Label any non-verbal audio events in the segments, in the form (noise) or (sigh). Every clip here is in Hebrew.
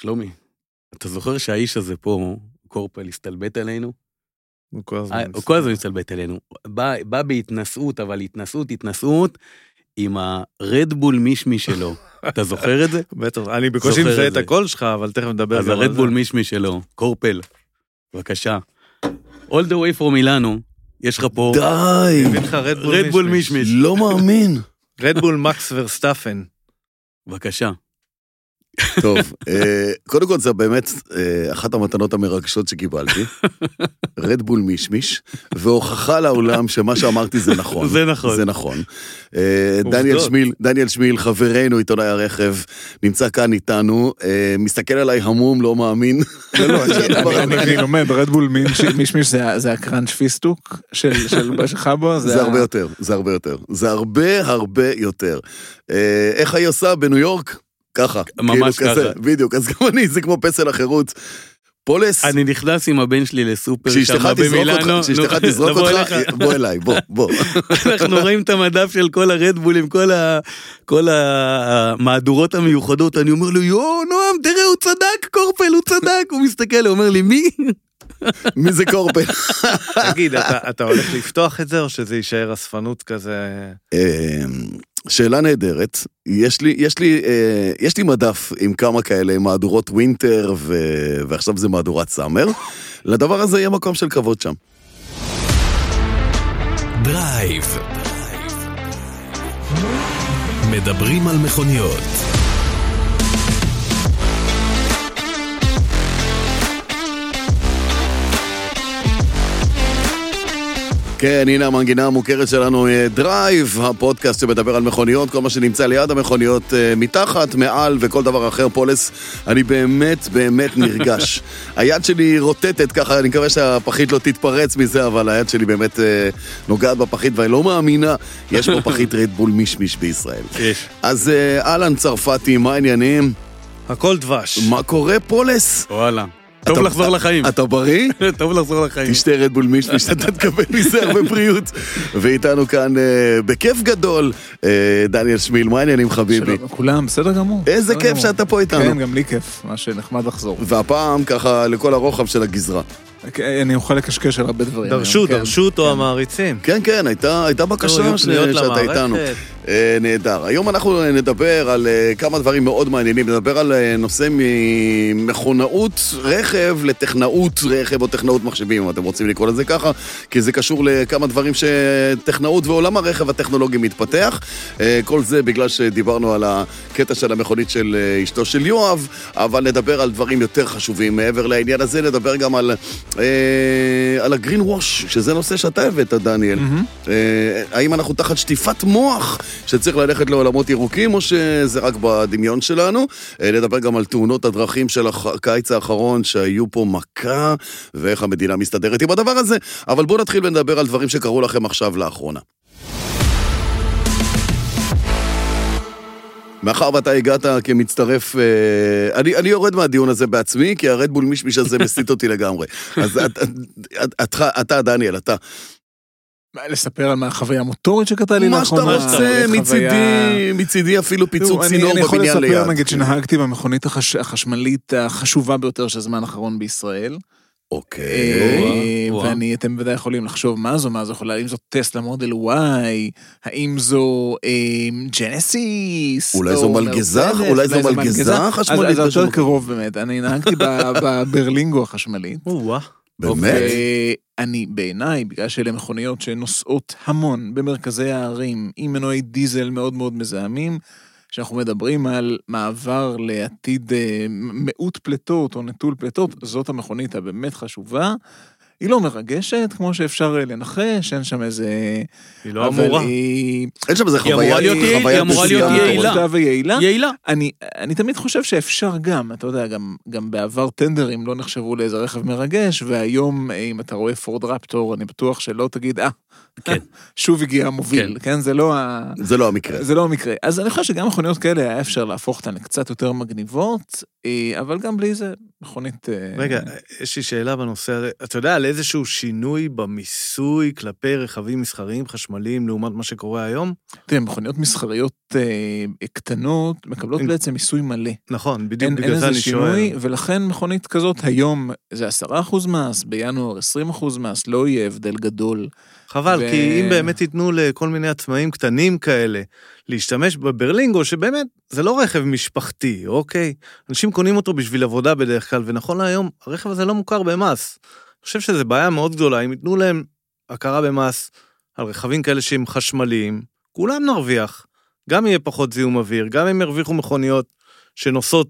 שלומי, אתה זוכר שהאיש הזה פה, קורפל, הסתלבט עלינו? הוא כל הזמן אה, הוא כל הזמן מסתלבט עלינו. בא, בא בהתנשאות, אבל התנשאות, התנשאות, עם הרדבול מישמי שלו. (laughs) אתה זוכר את זה? בטח, אני בקושי מזהה את זה. הקול שלך, אבל תכף נדבר אז גם על הרדבול זה. מישמי שלו, קורפל, בבקשה. All the way from מילאנו, יש לך פה די, הביא לך רדבול מישמיש. מישמיש. לא מאמין. Red Bull מקס ורסטאפן. בבקשה. טוב, אה, קודם כל זה באמת אה, אחת המתנות המרגשות שקיבלתי. Red Bull מישמיש, והוכחה לעולם שמה שאמרתי זה נכון. זה נכון. זה נכון. אה, דניאל. שמיל, דניאל שמיל, חברנו, עיתונאי הרכב, נמצא כאן איתנו, מסתכל עליי המום, לא מאמין. לא, לא, אני- (laughs) אני לומד, Red Bull מישמיש זה- זה ה crunch פיסטוק של של- שלך בו, זה הרבה יותר, זה הרבה יותר. זה הרבה הרבה יותר. איך היא עושה בניו יורק? ככה. ממש כאילו כזה, ככה. בדיוק, אז גם אני, זה כמו פסל החירות. פולס, אני נכנס עם הבן שלי לסופר כשאשתך שם תזרוק במילאנו. אותך, כשאשתך תזרוק אותך. בוא אליי, בוא, בוא. (laughs) אנחנו רואים את המדף של כל הרדבולים, כל, המהדורות המיוחדות, אני אומר לו, יואו, נועם, תראה, הוא צדק, קורפל, הוא צדק. הוא מסתכל, הוא אומר לי, מי? (laughs) מי זה קורפל? תגיד, אתה- אתה הולך לפתוח את זה, או שזה יישאר אספנות כזה? שאלה נהדרת, יש לי, יש לי, אה, יש לי מדף עם כמה כאלה מהדורות winter ו... ועכשיו זה מהדורת summer. לדבר הזה יהיה מקום של כבוד שם. דרייב. מדברים על מכוניות. כן, הנה המנגינה המוכרת שלנו, אה, דרייב, הפודקאסט שמדבר על מכוניות, כל מה שנמצא ליד המכוניות, אה, מתחת, מעל וכל דבר אחר, פולס, אני באמת באמת נרגש. (laughs) היד שלי רוטטת ככה, אני מקווה שהפחית לא תתפרץ מזה, אבל היד שלי באמת אה, נוגעת בפחית, ואני לא מאמינה, יש פה פחית (laughs) רדבול מישמיש בישראל. יש. אז אה, אהלן צרפתי, מה העניינים? הכל דבש. מה קורה, פולס? וואלה. טוב לחזור לחיים. אתה בריא? (laughs) טוב לחזור לחיים. תשתה רדבול מישמיש, אתה תקבל מזה הרבה בריאות. ואיתנו כאן אה, בכיף גדול, אה, דניאל שמיל, מה העניינים חביבי? שלום לכולם, בסדר גמור. איזה כיף. שאתה פה איתנו. כן, גם לי כיף, מה שנחמד לחזור. והפעם ככה לכל הרוחב של הגזרה. כן, אני אוכל לקשקש על הרבה דברים. דרשו, היום, כן. דרשו אותו המעריצים. כן, כן, הייתה, הייתה בקשה שאתה איתנו. אה, נהדר. היום אנחנו נדבר על אה, כמה דברים מאוד מעניינים. נדבר על אה, נושא ממכונאות רכב לטכנאות רכב או טכנאות מחשבים, אם אתם רוצים לקרוא לזה ככה, כי זה קשור לכמה דברים שטכנאות ועולם הרכב הטכנולוגי מתפתח. אה, כל זה בגלל שדיברנו על הקטע של המכונית של אשתו של יואב, אבל נדבר על דברים יותר חשובים. מעבר לעניין הזה, נדבר גם על, אה, על הגרין ווש, שזה נושא שאתה הבאת, דניאל. אה, האם אנחנו תחת שטיפת מוח שצריך ללכת לעולמות ירוקים, או שזה רק בדמיון שלנו? אה, נדבר גם על תאונות הדרכים של הקיץ האחרון, שהיו פה מכה, ואיך המדינה מסתדרת עם הדבר הזה. אבל בואו נתחיל ונדבר על דברים שקרו לכם עכשיו לאחרונה. מאחר ואתה הגעת כמצטרף, אה, אני, אני יורד מהדיון הזה בעצמי, כי הרדבול מישמיש הזה (laughs) מסיט אותי לגמרי. אז את, את, את, אתה, דניאל, אתה, מה, לספר על מה החוויה המוטורית שקרתה לי מה שאתה לאחרונה? רוצה, מצידי, מצידי אפילו פיצוץ תראו, אני- צינור אני יכול בבניין ליד. לספר נגיד שנהגתי במכונית החש- החשמלית החשובה ביותר של הזמן האחרון בישראל. אוקיי. אה. ואני, אתם בוודאי יכולים לחשוב מה זו, מה זו יכולה, האם זו טסלה מודל Y, האם זו אה, ג'נסיס, אולי או זו מלגזה? מרצדס, אולי זו מלגזה חשמלית אז זה יותר? קרוב באמת, אני נהגתי (laughs) בברלינגו החשמלית. באמת? אני בעיניי, בגלל שאלה מכוניות שנוסעות המון במרכזי הערים, עם מנועי דיזל מאוד מאוד מזהמים, שאנחנו מדברים על מעבר לעתיד אה, מיעוט פליטות או נטול פליטות, זאת המכונית הבאמת חשובה. היא לא מרגשת, כמו שאפשר אה, לנחש, אין שם איזה... היא לא אמורה. היא... אין שם איזה היא חוויה, להיות יעיל- חוויה היא אמורה להיות יעילה. ויעילה. יעילה. אני, אני תמיד חושב שאפשר גם, אתה יודע, גם, גם בעבר טנדרים לא נחשבו לאיזה רכב מרגש, והיום, אה, אם אתה רואה פורד רפטור, אני בטוח שלא תגיד, אה, כן. (laughs) שוב הגיע המוביל, כן. כן? זה לא ה... זה לא המקרה. זה לא המקרה. אז אני חושב שגם מכוניות כאלה היה אפשר להפוך אותן לקצת יותר מגניבות, אה, אבל גם בלי זה, מכונית... אה, רגע, יש לי שאלה בנושא הזה. אתה יודע על איזשהו שינוי במיסוי כלפי רכבים מסחריים חשמליים לעומת מה שקורה היום? תראה, מכוניות מסחריות אה, קטנות מקבלות אין- בעצם מיסוי מלא. נכון, בדיוק אין, בגלל אין זה איזה אני שינוי, שואל. ולכן מכונית כזאת היום זה 10% מס, בינואר 20% מס, לא יהיה הבדל גדול. חבל, ו- כי אם באמת ייתנו לכל מיני עצמאים קטנים כאלה להשתמש בברלינגו, שבאמת זה לא רכב משפחתי, אוקיי? אנשים קונים אותו בשביל עבודה בדרך כלל, ונכון להיום הרכב הזה לא מוכר במס. אני חושב שזו בעיה מאוד גדולה, אם ייתנו להם הכרה במס על רכבים כאלה שהם חשמליים, כולם נרוויח. גם יהיה פחות זיהום אוויר, גם הם ירוויחו מכוניות שנוסעות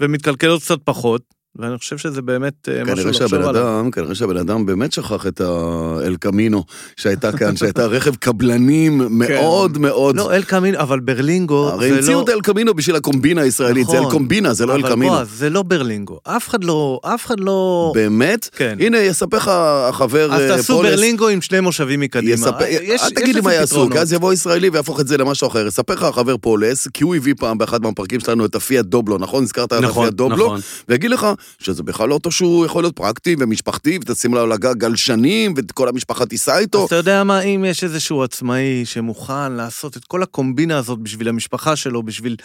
ומתקלקלות קצת פחות, ואני חושב שזה באמת אה, משהו לחשוב עליו. אדם, כנראה שהבן אדם באמת שכח את האל קמינו שהייתה כאן, שהייתה רכב קבלנים (laughs) מאוד מאוד... לא, אל קמינו, אבל ברלינגו הרי זה המציאו לא... את האל קמינו בשביל הקומבינה הישראלית, זה אל נכון. קומבינה, זה לא אל אבל קמינו. בועז, זה לא ברלינגו. אף אחד לא... אף אחד לא... באמת? כן. הנה, יספר לך החבר אז אה, תעשו פולס. ברלינגו עם שני מושבים מקדימה. יספר, יש- אל תגיד לי מה יעשו. כי אז יבוא ישראלי ויהפוך את זה למשהו אחר. יספר לך החבר פולס, כי הוא הביא פעם באחד מהפרקים שלנו את הפיאט דובלו, נכון? הזכרת נכון, הפיאט דובלו? נכון. ויגיד לך שזה בכלל לא אוטו שהוא יכול להיות פרקטי ומשפחתי, ותשים לו על הגג גלשנים, וכל המשפחה תיסע איתו. אז אתה יודע מה, אם יש איזשהו עצמאי שמוכן לעשות את כל הקומבינה הזאת בשביל המשפחה שלו, בשביל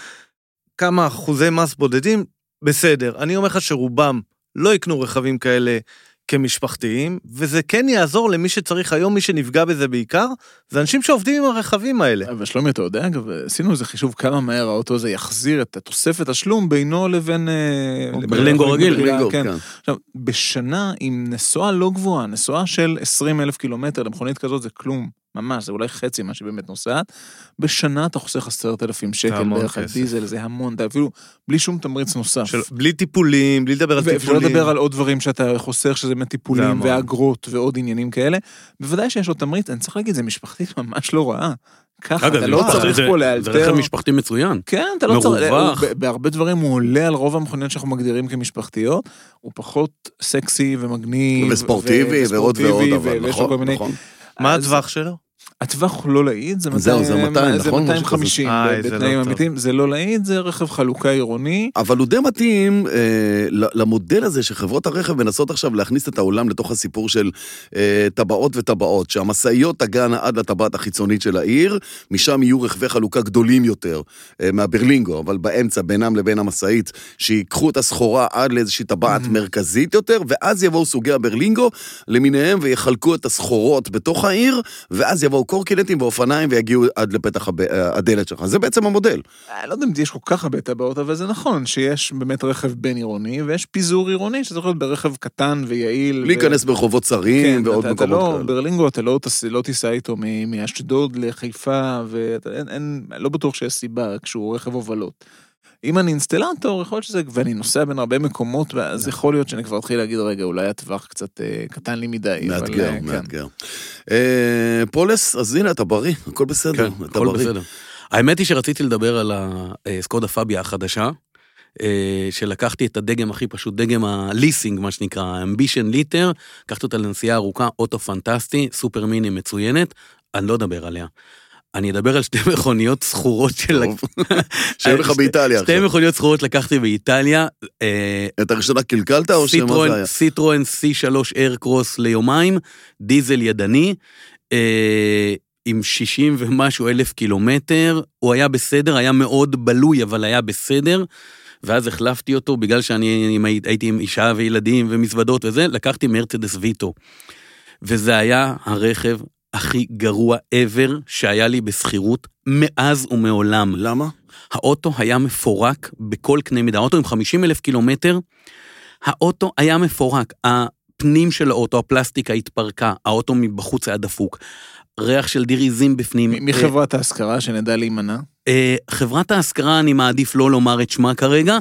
כמה אחוזי מס בודדים, בסדר. אני אומר לך שרובם לא יקנו רכבים כאלה כמשפחתיים, וזה כן יעזור למי שצריך היום, מי שנפגע בזה בעיקר, זה אנשים שעובדים עם הרכבים האלה. אבל שלומי, אתה יודע, אגב, עשינו איזה חישוב כמה מהר האוטו הזה יחזיר את התוספת תשלום בינו לבין... אה, ברלינגו רגיל. ברלינגו, כן. כן. עכשיו, בשנה עם נסועה לא גבוהה, נסועה של 20 אלף קילומטר למכונית כזאת זה כלום, ממש, זה אולי חצי מה שבאמת נוסעת. בשנה אתה חוסך עשרת אלפים שקל בערך על. דיזל, זה המון, אתה אפילו בלי שום תמריץ נוסף. של, בלי טיפולים, בלי לדבר על ואפשר טיפולים. לדבר על עוד דברים שאתה חוסך, שזה באמת זה טיפולים. ואגרות ועוד עניינים כאלה. בוודאי שיש עוד תמריץ, אני צריך להגיד, זה משפחתית ממש לא רעה. ככה, אתה זה לא צריך זה- פה זה לאלתר. רכב משפחתי מצוין. כן, אתה לא צריך, מרווח. בהרבה דברים הוא עולה על רוב המכוניות שאנחנו מגדירים כמשפחתיות, הוא פחות סקסי ומגניב. וספורטיבי ו- ועוד ועוד, אבל נכון. נכון. מה הטווח שלו? הטווח לא להיט, זה 200, זהו, זה 200, זה נכון? משהו 250 כזה. איי, זה לא בתנאים. אמיתיים, זה לא להיט, זה רכב חלוקה עירוני. אבל הוא די מתאים אה, למודל הזה שחברות הרכב מנסות עכשיו להכניס את העולם לתוך הסיפור של אה, טבעות וטבעות, שהמשאיות תגענה עד לטבעת החיצונית של העיר, משם יהיו רכבי חלוקה גדולים יותר אה, מהברלינגו, אבל באמצע, בינם לבין המשאית, שיקחו את הסחורה עד לאיזושהי טבעת מרכזית יותר, ואז יבואו סוגי הברלינגו למיניהם ויחלקו את הסחורות בתוך העיר, ואז יבואו קורקינטים ואופניים ויגיעו עד לפתח הב- אה, הדלת שלך. זה בעצם המודל. אני לא יודע אם יש כל כך הרבה טבעות, אבל זה נכון שיש באמת רכב בין עירוני, ויש פיזור עירוני שזה יכול להיות ברכב קטן ויעיל. ו- להיכנס ברחובות צרים כן, ועוד אתה, אתה מקומות לא, כאלה. ברלינגו אתה לא, תס, לא תיסע איתו מאשדוד לחיפה, ואין, אין, לא בטוח שיש סיבה כשהוא רכב הובלות. אם אני אינסטלטור, יכול להיות שזה, ואני נוסע בין הרבה מקומות, אז יכול להיות שאני כבר אתחיל להגיד, רגע, אולי הטווח קצת אה, קטן לי מדי. אבל, מאתגר, אה, כן. מאתגר. אה, פולס, אז הנה, אתה בריא, הכל בסדר, כן, אתה הכל בריא. בסדר. האמת היא שרציתי לדבר על הסקודה פאביה החדשה, אה, שלקחתי את הדגם הכי פשוט, דגם הליסינג, מה שנקרא, Ambition ליטר, לקחתי אותה לנסיעה ארוכה, אוטו פנטסטי, סופר מיני מצוינת, אני לא אדבר עליה. אני אדבר על שתי מכוניות שכורות של... טוב. שיהיה לך באיטליה שתי עכשיו. מכוניות שכורות לקחתי באיטליה, אה, את הראשונה קלקלת או שמה זה היה? סיטרואן C3 איירקרוס ליומיים, דיזל ידני, אה, עם 60 ומשהו אלף קילומטר, הוא היה בסדר, היה מאוד בלוי, אבל היה בסדר, ואז החלפתי אותו בגלל שאני הייתי עם אישה וילדים ומזוודות וזה, לקחתי מרצדס ויטו. וזה היה הרכב הכי גרוע ever שהיה לי בשכירות מאז ומעולם. למה? האוטו היה מפורק בכל קנה מידה. האוטו עם 50 אלף קילומטר, האוטו היה מפורק. הפנים של האוטו, הפלסטיקה התפרקה, האוטו מבחוץ היה דפוק. ריח של דיריזים בפנים. מחברת ההשכרה שנדע להימנע. אה, חברת ההשכרה, אני מעדיף לא לומר את שמה כרגע,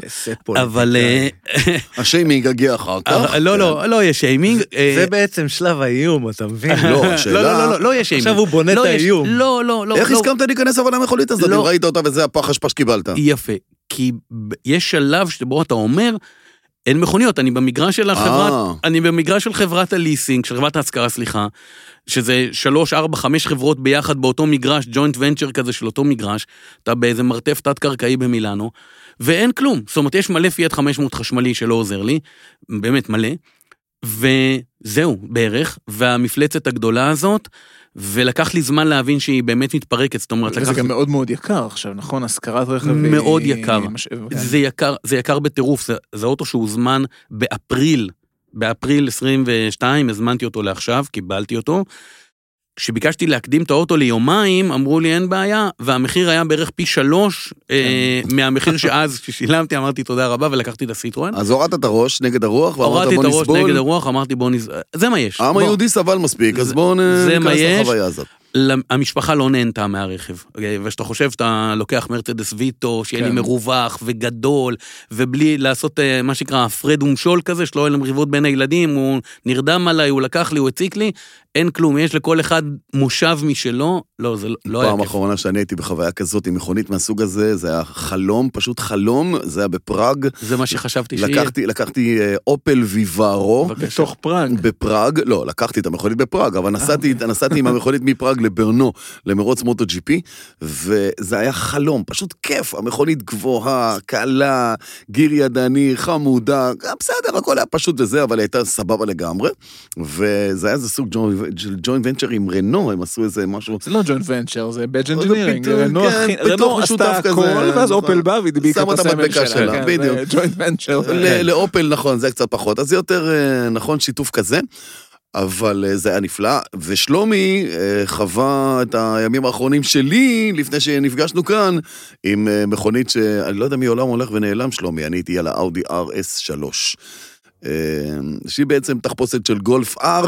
אבל... אה, (laughs) השיימינג יגיע אחר כך. לא, לא, לא יהיה שיימינג. אה, זה בעצם שלב האיום, אתה מבין? לא, לא, השאלה... לא, לא, לא, לא יהיה שיימינג. עכשיו הוא בונה לא את האיום. לא, לא, לא. איך לא. הסכמת להיכנס אבל למכונית הזאת, לא. אם ראית אותה וזה הפח אשפה שקיבלת? יפה, כי יש שלב שבו אתה אומר, אין מכוניות, אני במגרש של החברת, אה. אני במגרש של חברת הליסינג, של חברת ההשכרה, סליחה, שזה שלוש, ארבע, חמש חברות ביחד באותו מגרש, ג'וינט ונצ'ר כזה של אותו מגרש, אתה באיזה מרתף תת-קרקעי במילאנו, ואין כלום. זאת אומרת, יש מלא פיאט 500 חשמלי שלא עוזר לי, באמת מלא, וזהו, בערך, והמפלצת הגדולה הזאת, ולקח לי זמן להבין שהיא באמת מתפרקת, זאת אומרת, זה לקח... גם מאוד מאוד יקר עכשיו, נכון? השכרת רכב היא... מאוד יקר. משאב, כן. זה יקר, זה יקר בטירוף, זה, זה אוטו שהוזמן באפריל, באפריל 22, הזמנתי אותו לעכשיו, קיבלתי אותו. כשביקשתי להקדים את האוטו ליומיים, אמרו לי אין בעיה, והמחיר היה בערך פי שלוש אה, כן. מהמחיר שאז, (laughs) כששילמתי, אמרתי תודה רבה ולקחתי את הסיטרואן. אז הורדת את הראש נגד הרוח, ואמרת הורדתי את בוא הראש נסבול. נגד הרוח, אמרתי בוא נז... זה מה יש. העם בוא. היהודי סבל מספיק, אז בואו ניכנס. לחוויה הזאת. המשפחה לא נהנתה מהרכב, אוקיי? וכשאתה חושב שאתה לוקח מרצדס ויטו, שיהיה לי כן. מרווח וגדול, ובלי לעשות אה, מה שנקרא הפרד ומשול כזה, שלא יהיה להם מריבות בין הילדים, הוא נרדם עליי, הוא לקח לי, הוא הציק לי, אין כלום, יש לכל אחד מושב משלו, לא, זה לא- לא היה פעם כיף. אחרונה שאני הייתי בחוויה כזאת עם מכונית מהסוג הזה, זה היה חלום, פשוט חלום, זה היה בפראג. זה מה שחשבתי שיהיה. לקחתי, לקחתי אה, אופל ויוארו. בתוך פראג. בפראג, לא, לקחתי את המכונית בפראג, אבל נסעתי, נסעתי עם המכונית (laughs) מפראג לברנו, למרוץ מוטו ג'י פי, וזה היה חלום, פשוט כיף, המכונית גבוהה, קלה, גיר ידני, חמודה, גם בסדר, הכל היה פשוט וזה, אבל הייתה סבבה לגמרי, וזה היה איזה סוג joint venture עם רנו, הם עשו איזה משהו. לא joint venture, זה badge engineering. רנו רנו עשתה הכל, ואז. אופל בא והדביק שמה את הסמל שלה. כן, בדיוק. (laughs) joint venture. לאופל נכון, זה קצת פחות, אז זה יותר אה, נכון שיתוף כזה. אבל אה, זה היה נפלא, ושלומי אה, חווה את הימים האחרונים שלי, לפני שנפגשנו כאן, עם מכונית שאני לא יודע מי עולם הולך ונעלם, שלומי, אני הייתי על האאודי RS3. אה, שהיא בעצם תחפושת של גולף R,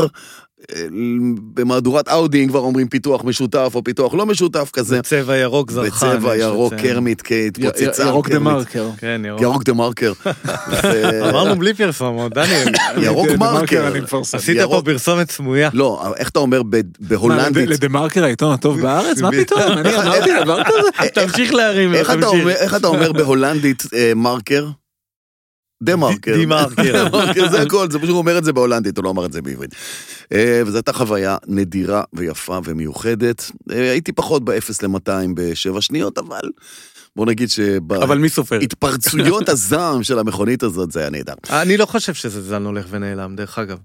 במהדורת אאודי, אם כבר אומרים פיתוח משותף או פיתוח לא משותף כזה, צבע ירוק זרחן. בצבע ירוק, לציין. קרמיט, התפוצצה. ירוק דה. מרקר. כן, ירוק. ירוק דה מרקר. (laughs) אמרנו בלי פרסומות, דניאל. (laughs) ירוק מרקר. עשית פה. פרסומת סמויה. לא, איך אתה אומר בהולנדית? לדה מרקר העיתון הטוב בארץ? מה (laughs) פתאום? אני אמרתי דבר כזה? תמשיך להרים, איך אתה תמשיך. אומר- איך אתה אומר בהולנדית אה, מרקר? דה מרקר. די מרקר. דה מרקר, זה (laughs) הכל, זה פשוט אומר את זה בהולנדית, הוא לא אמר את זה בעברית. אה, וזו הייתה חוויה נדירה ויפה ומיוחדת. אה, הייתי פחות ב-0 ל-200 בשבע שניות, אבל בוא נגיד אבל מי סופר? שבהתפרצויות (laughs) הזעם של המכונית הזאת זה היה נהדר. אני לא חושב שזה זן הולך ונעלם, דרך אגב.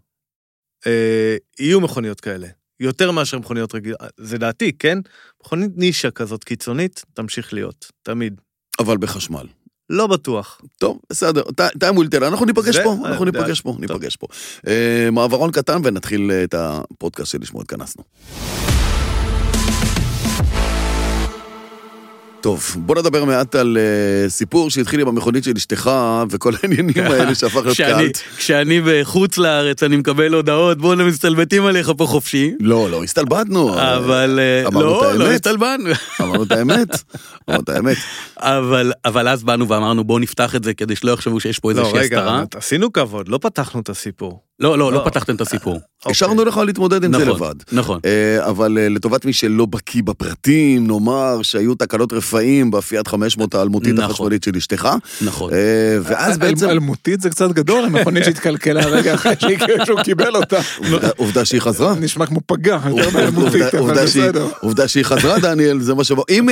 אה, יהיו מכוניות כאלה. יותר מאשר מכוניות רגילות. זה דעתי, כן? מכונית נישה כזאת קיצונית, תמשיך להיות. תמיד. אבל בחשמל. לא בטוח. טוב, בסדר, טיים טל, אנחנו ניפגש פה, אנחנו אה, ניפגש פה. ניפגש פה. אה, מעברון קטן ונתחיל אה, את הפודקאסט שלשמו התכנסנו. טוב, בוא נדבר מעט על uh, סיפור שהתחיל עם המכונית של אשתך וכל העניינים האלה שהפך להיות כשאני- קאלט. כשאני בחוץ לארץ, אני מקבל הודעות, בואנה מסתלבטים עליך פה חופשי. לא, לא, הסתלבטנו. אבל אה, אמרנו את לא, לא האמת. הסתלבטנו. אמרנו את האמת, אמרנו את האמת. אבל, אבל אז באנו ואמרנו בואו נפתח את זה כדי שלא יחשבו שיש פה לא, איזושהי רגע, הסתרה. עשינו כבוד, לא פתחנו את הסיפור. לא, לא, לא לא. פתחתם את הסיפור. השארנו לך להתמודד עם זה נכון, לבד. נכון. אה, אבל אה, לטובת מי שלא בקיא בפרטים, נאמר שהיו תקלות רפאים בפיאט 500 האלמותית נכון. החשמלית של אשתך, נכון. אה, ואז בעצם... אלמותית זה קצת גדול, המכונית שהתקלקלה רגע אחרי שהוא קיבל אותה. עובדה- עובדה שהיא חזרה. נשמע כמו פגע, יותר עובדה- מאלמותית, אבל עובדה שהיא- בסדר. עובדה שהיא חזרה, דניאל, זה מה שבוא. אם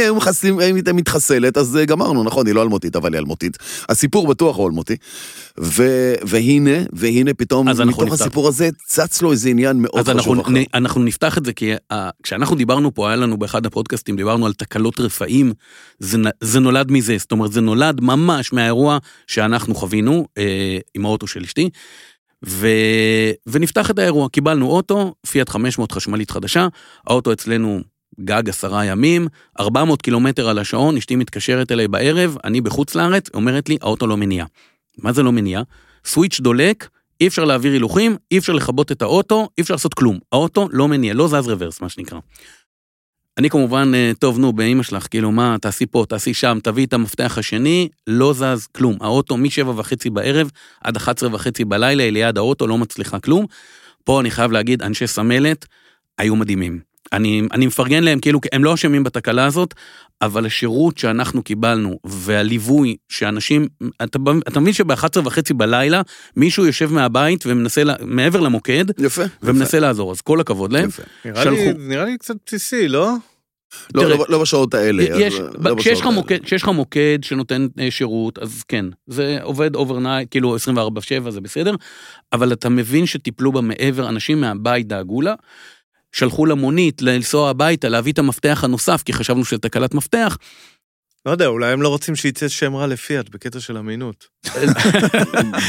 הייתה מתחסלת, אז אה, גמרנו, נכון, היא לא אלמותית, אבל היא אלמותית. הסיפור בטוח הוא אלמותי. והנה, והנה פתאום, אז אנחנו מתוך נפתח. הסיפור הזה, צץ לו איזה עניין מאוד אז אנחנו, חשוב אחר. נ, אנחנו נפתח את זה, כי uh, כשאנחנו דיברנו פה, היה לנו באחד הפודקאסטים, דיברנו על תקלות רפאים, זה, זה נולד מזה, זאת אומרת, זה נולד ממש מהאירוע שאנחנו חווינו אה, עם האוטו של אשתי, ו, ונפתח את האירוע. קיבלנו אוטו, פיאט 500 חשמלית חדשה, האוטו אצלנו גג עשרה ימים, 400 קילומטר על השעון, אשתי מתקשרת אליי בערב, אני בחוץ לארץ, אומרת לי, האוטו לא מניע. מה זה לא מניע? סוויץ' דולק, אי אפשר להעביר הילוכים, אי אפשר לכבות את האוטו, אי אפשר לעשות כלום. האוטו לא מניע, לא זז רוורס, מה שנקרא. אני כמובן, אה, טוב, נו, באמא שלך, כאילו, מה, תעשי פה, תעשי שם, תביאי את המפתח השני, לא זז כלום. האוטו משבע וחצי בערב עד 11 וחצי בלילה, ליד האוטו, לא מצליחה כלום. פה אני חייב להגיד, אנשי סמלת היו מדהימים. אני, אני מפרגן להם, כאילו, הם לא אשמים בתקלה הזאת, אבל השירות שאנחנו קיבלנו, והליווי שאנשים, אתה, אתה מבין שב-11 וחצי בלילה, מישהו יושב מהבית ומנסה, לה- מעבר למוקד, יפה. ומנסה לעזור, אז כל הכבוד להם. יפה. נראה לי- שלחו. נראה לי קצת בסיסי, לא? לא, תראה, לא, לא בשעות האלה. יש, לא כשיש לך מוקד, כשיש לך מוקד שנותן אה, שירות, אז כן, זה עובד overnight, כאילו 24/7 זה בסדר, אבל אתה מבין שטיפלו בה מעבר, אנשים מהבית דאגו לה, שלחו לה מונית לנסוע הביתה, להביא את המפתח הנוסף, כי חשבנו שזה תקלת מפתח, לא יודע, אולי הם לא רוצים שיצא שם רע לפיאט בקטע של אמינות. (laughs)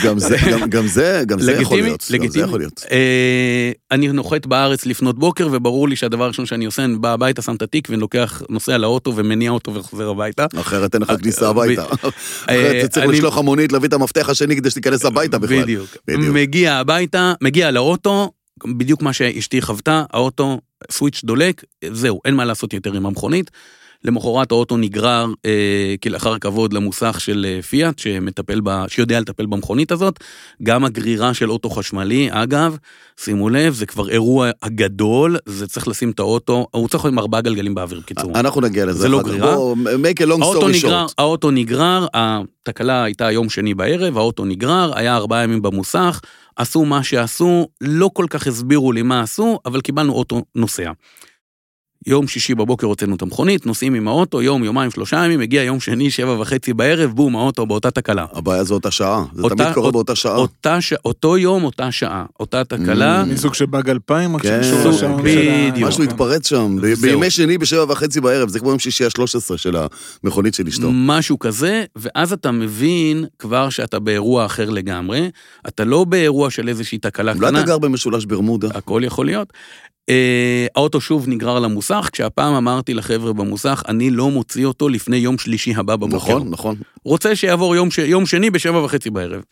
גם זה, גם, גם זה, גם זה יכול לגיטימי, להיות. גם זה לגיטימי. יכול להיות. אה, אני נוחת בארץ לפנות בוקר, וברור לי שהדבר הראשון שאני עושה, אני בא הביתה, שם את התיק, ולוקח, נוסע לאוטו ומניע אותו וחוזר הביתה. אחרת אין לך אה, כניסה הביתה. אה, אחרת אתה צריך אני- לשלוח המונית להביא את המפתח השני כדי שתיכנס הביתה בכלל. בדיוק. בדיוק. מגיע הביתה, מגיע לאוטו, בדיוק מה שאשתי חוותה, האוטו, סוויץ' דולק, זהו, אין מה לעשות יותר עם המכונית. למחרת האוטו נגרר אה, כלאחר כבוד למוסך של אה, פיאט, שמטפל ב, שיודע לטפל במכונית הזאת. גם הגרירה של אוטו חשמלי, אגב, שימו לב, זה כבר אירוע הגדול, זה צריך לשים את האוטו, הוא צריך להיות עם ארבעה גלגלים באוויר, בקיצור. אנחנו נגיע לזה. זה לא. גרירה? בוא, make a long story נגרר, short. האוטו נגרר, התקלה הייתה יום שני בערב, האוטו נגרר, היה ארבעה ימים במוסך, עשו מה שעשו, לא כל כך הסבירו לי מה עשו, אבל קיבלנו אוטו נוסע. יום שישי בבוקר הוצאנו את המכונית, נוסעים עם האוטו, יום, יומיים, שלושה ימים, הגיע יום שני, שבע וחצי בערב, בום, האוטו באותה תקלה. הבעיה זו אותה שעה. זה אותה- תמיד קורה אות- באותה שעה. אותה ש... אותו יום, אותה שעה, אותה תקלה. Mm. מסוג של באג 2000, רק כן, בדיוק. משהו התפרץ שם, ב-. בימי שני בשבע וחצי בערב, זה כמו יום שישי ה-13 של המכונית של אשתו. משהו כזה, ואז אתה מבין כבר שאתה באירוע אחר לגמרי, אתה לא באירוע של איזושהי תקלה אולי קטנה. אתה גר במשולש ברמודה. הכל יכול להיות. אה, האוטו שוב נגרר למוסך, כשהפעם אמרתי לחבר'ה במוסך, אני לא מוציא אותו לפני יום שלישי הבא בבוקר. נכון, נכון. רוצה שיעבור יום, ש... יום שני בשבע וחצי בערב.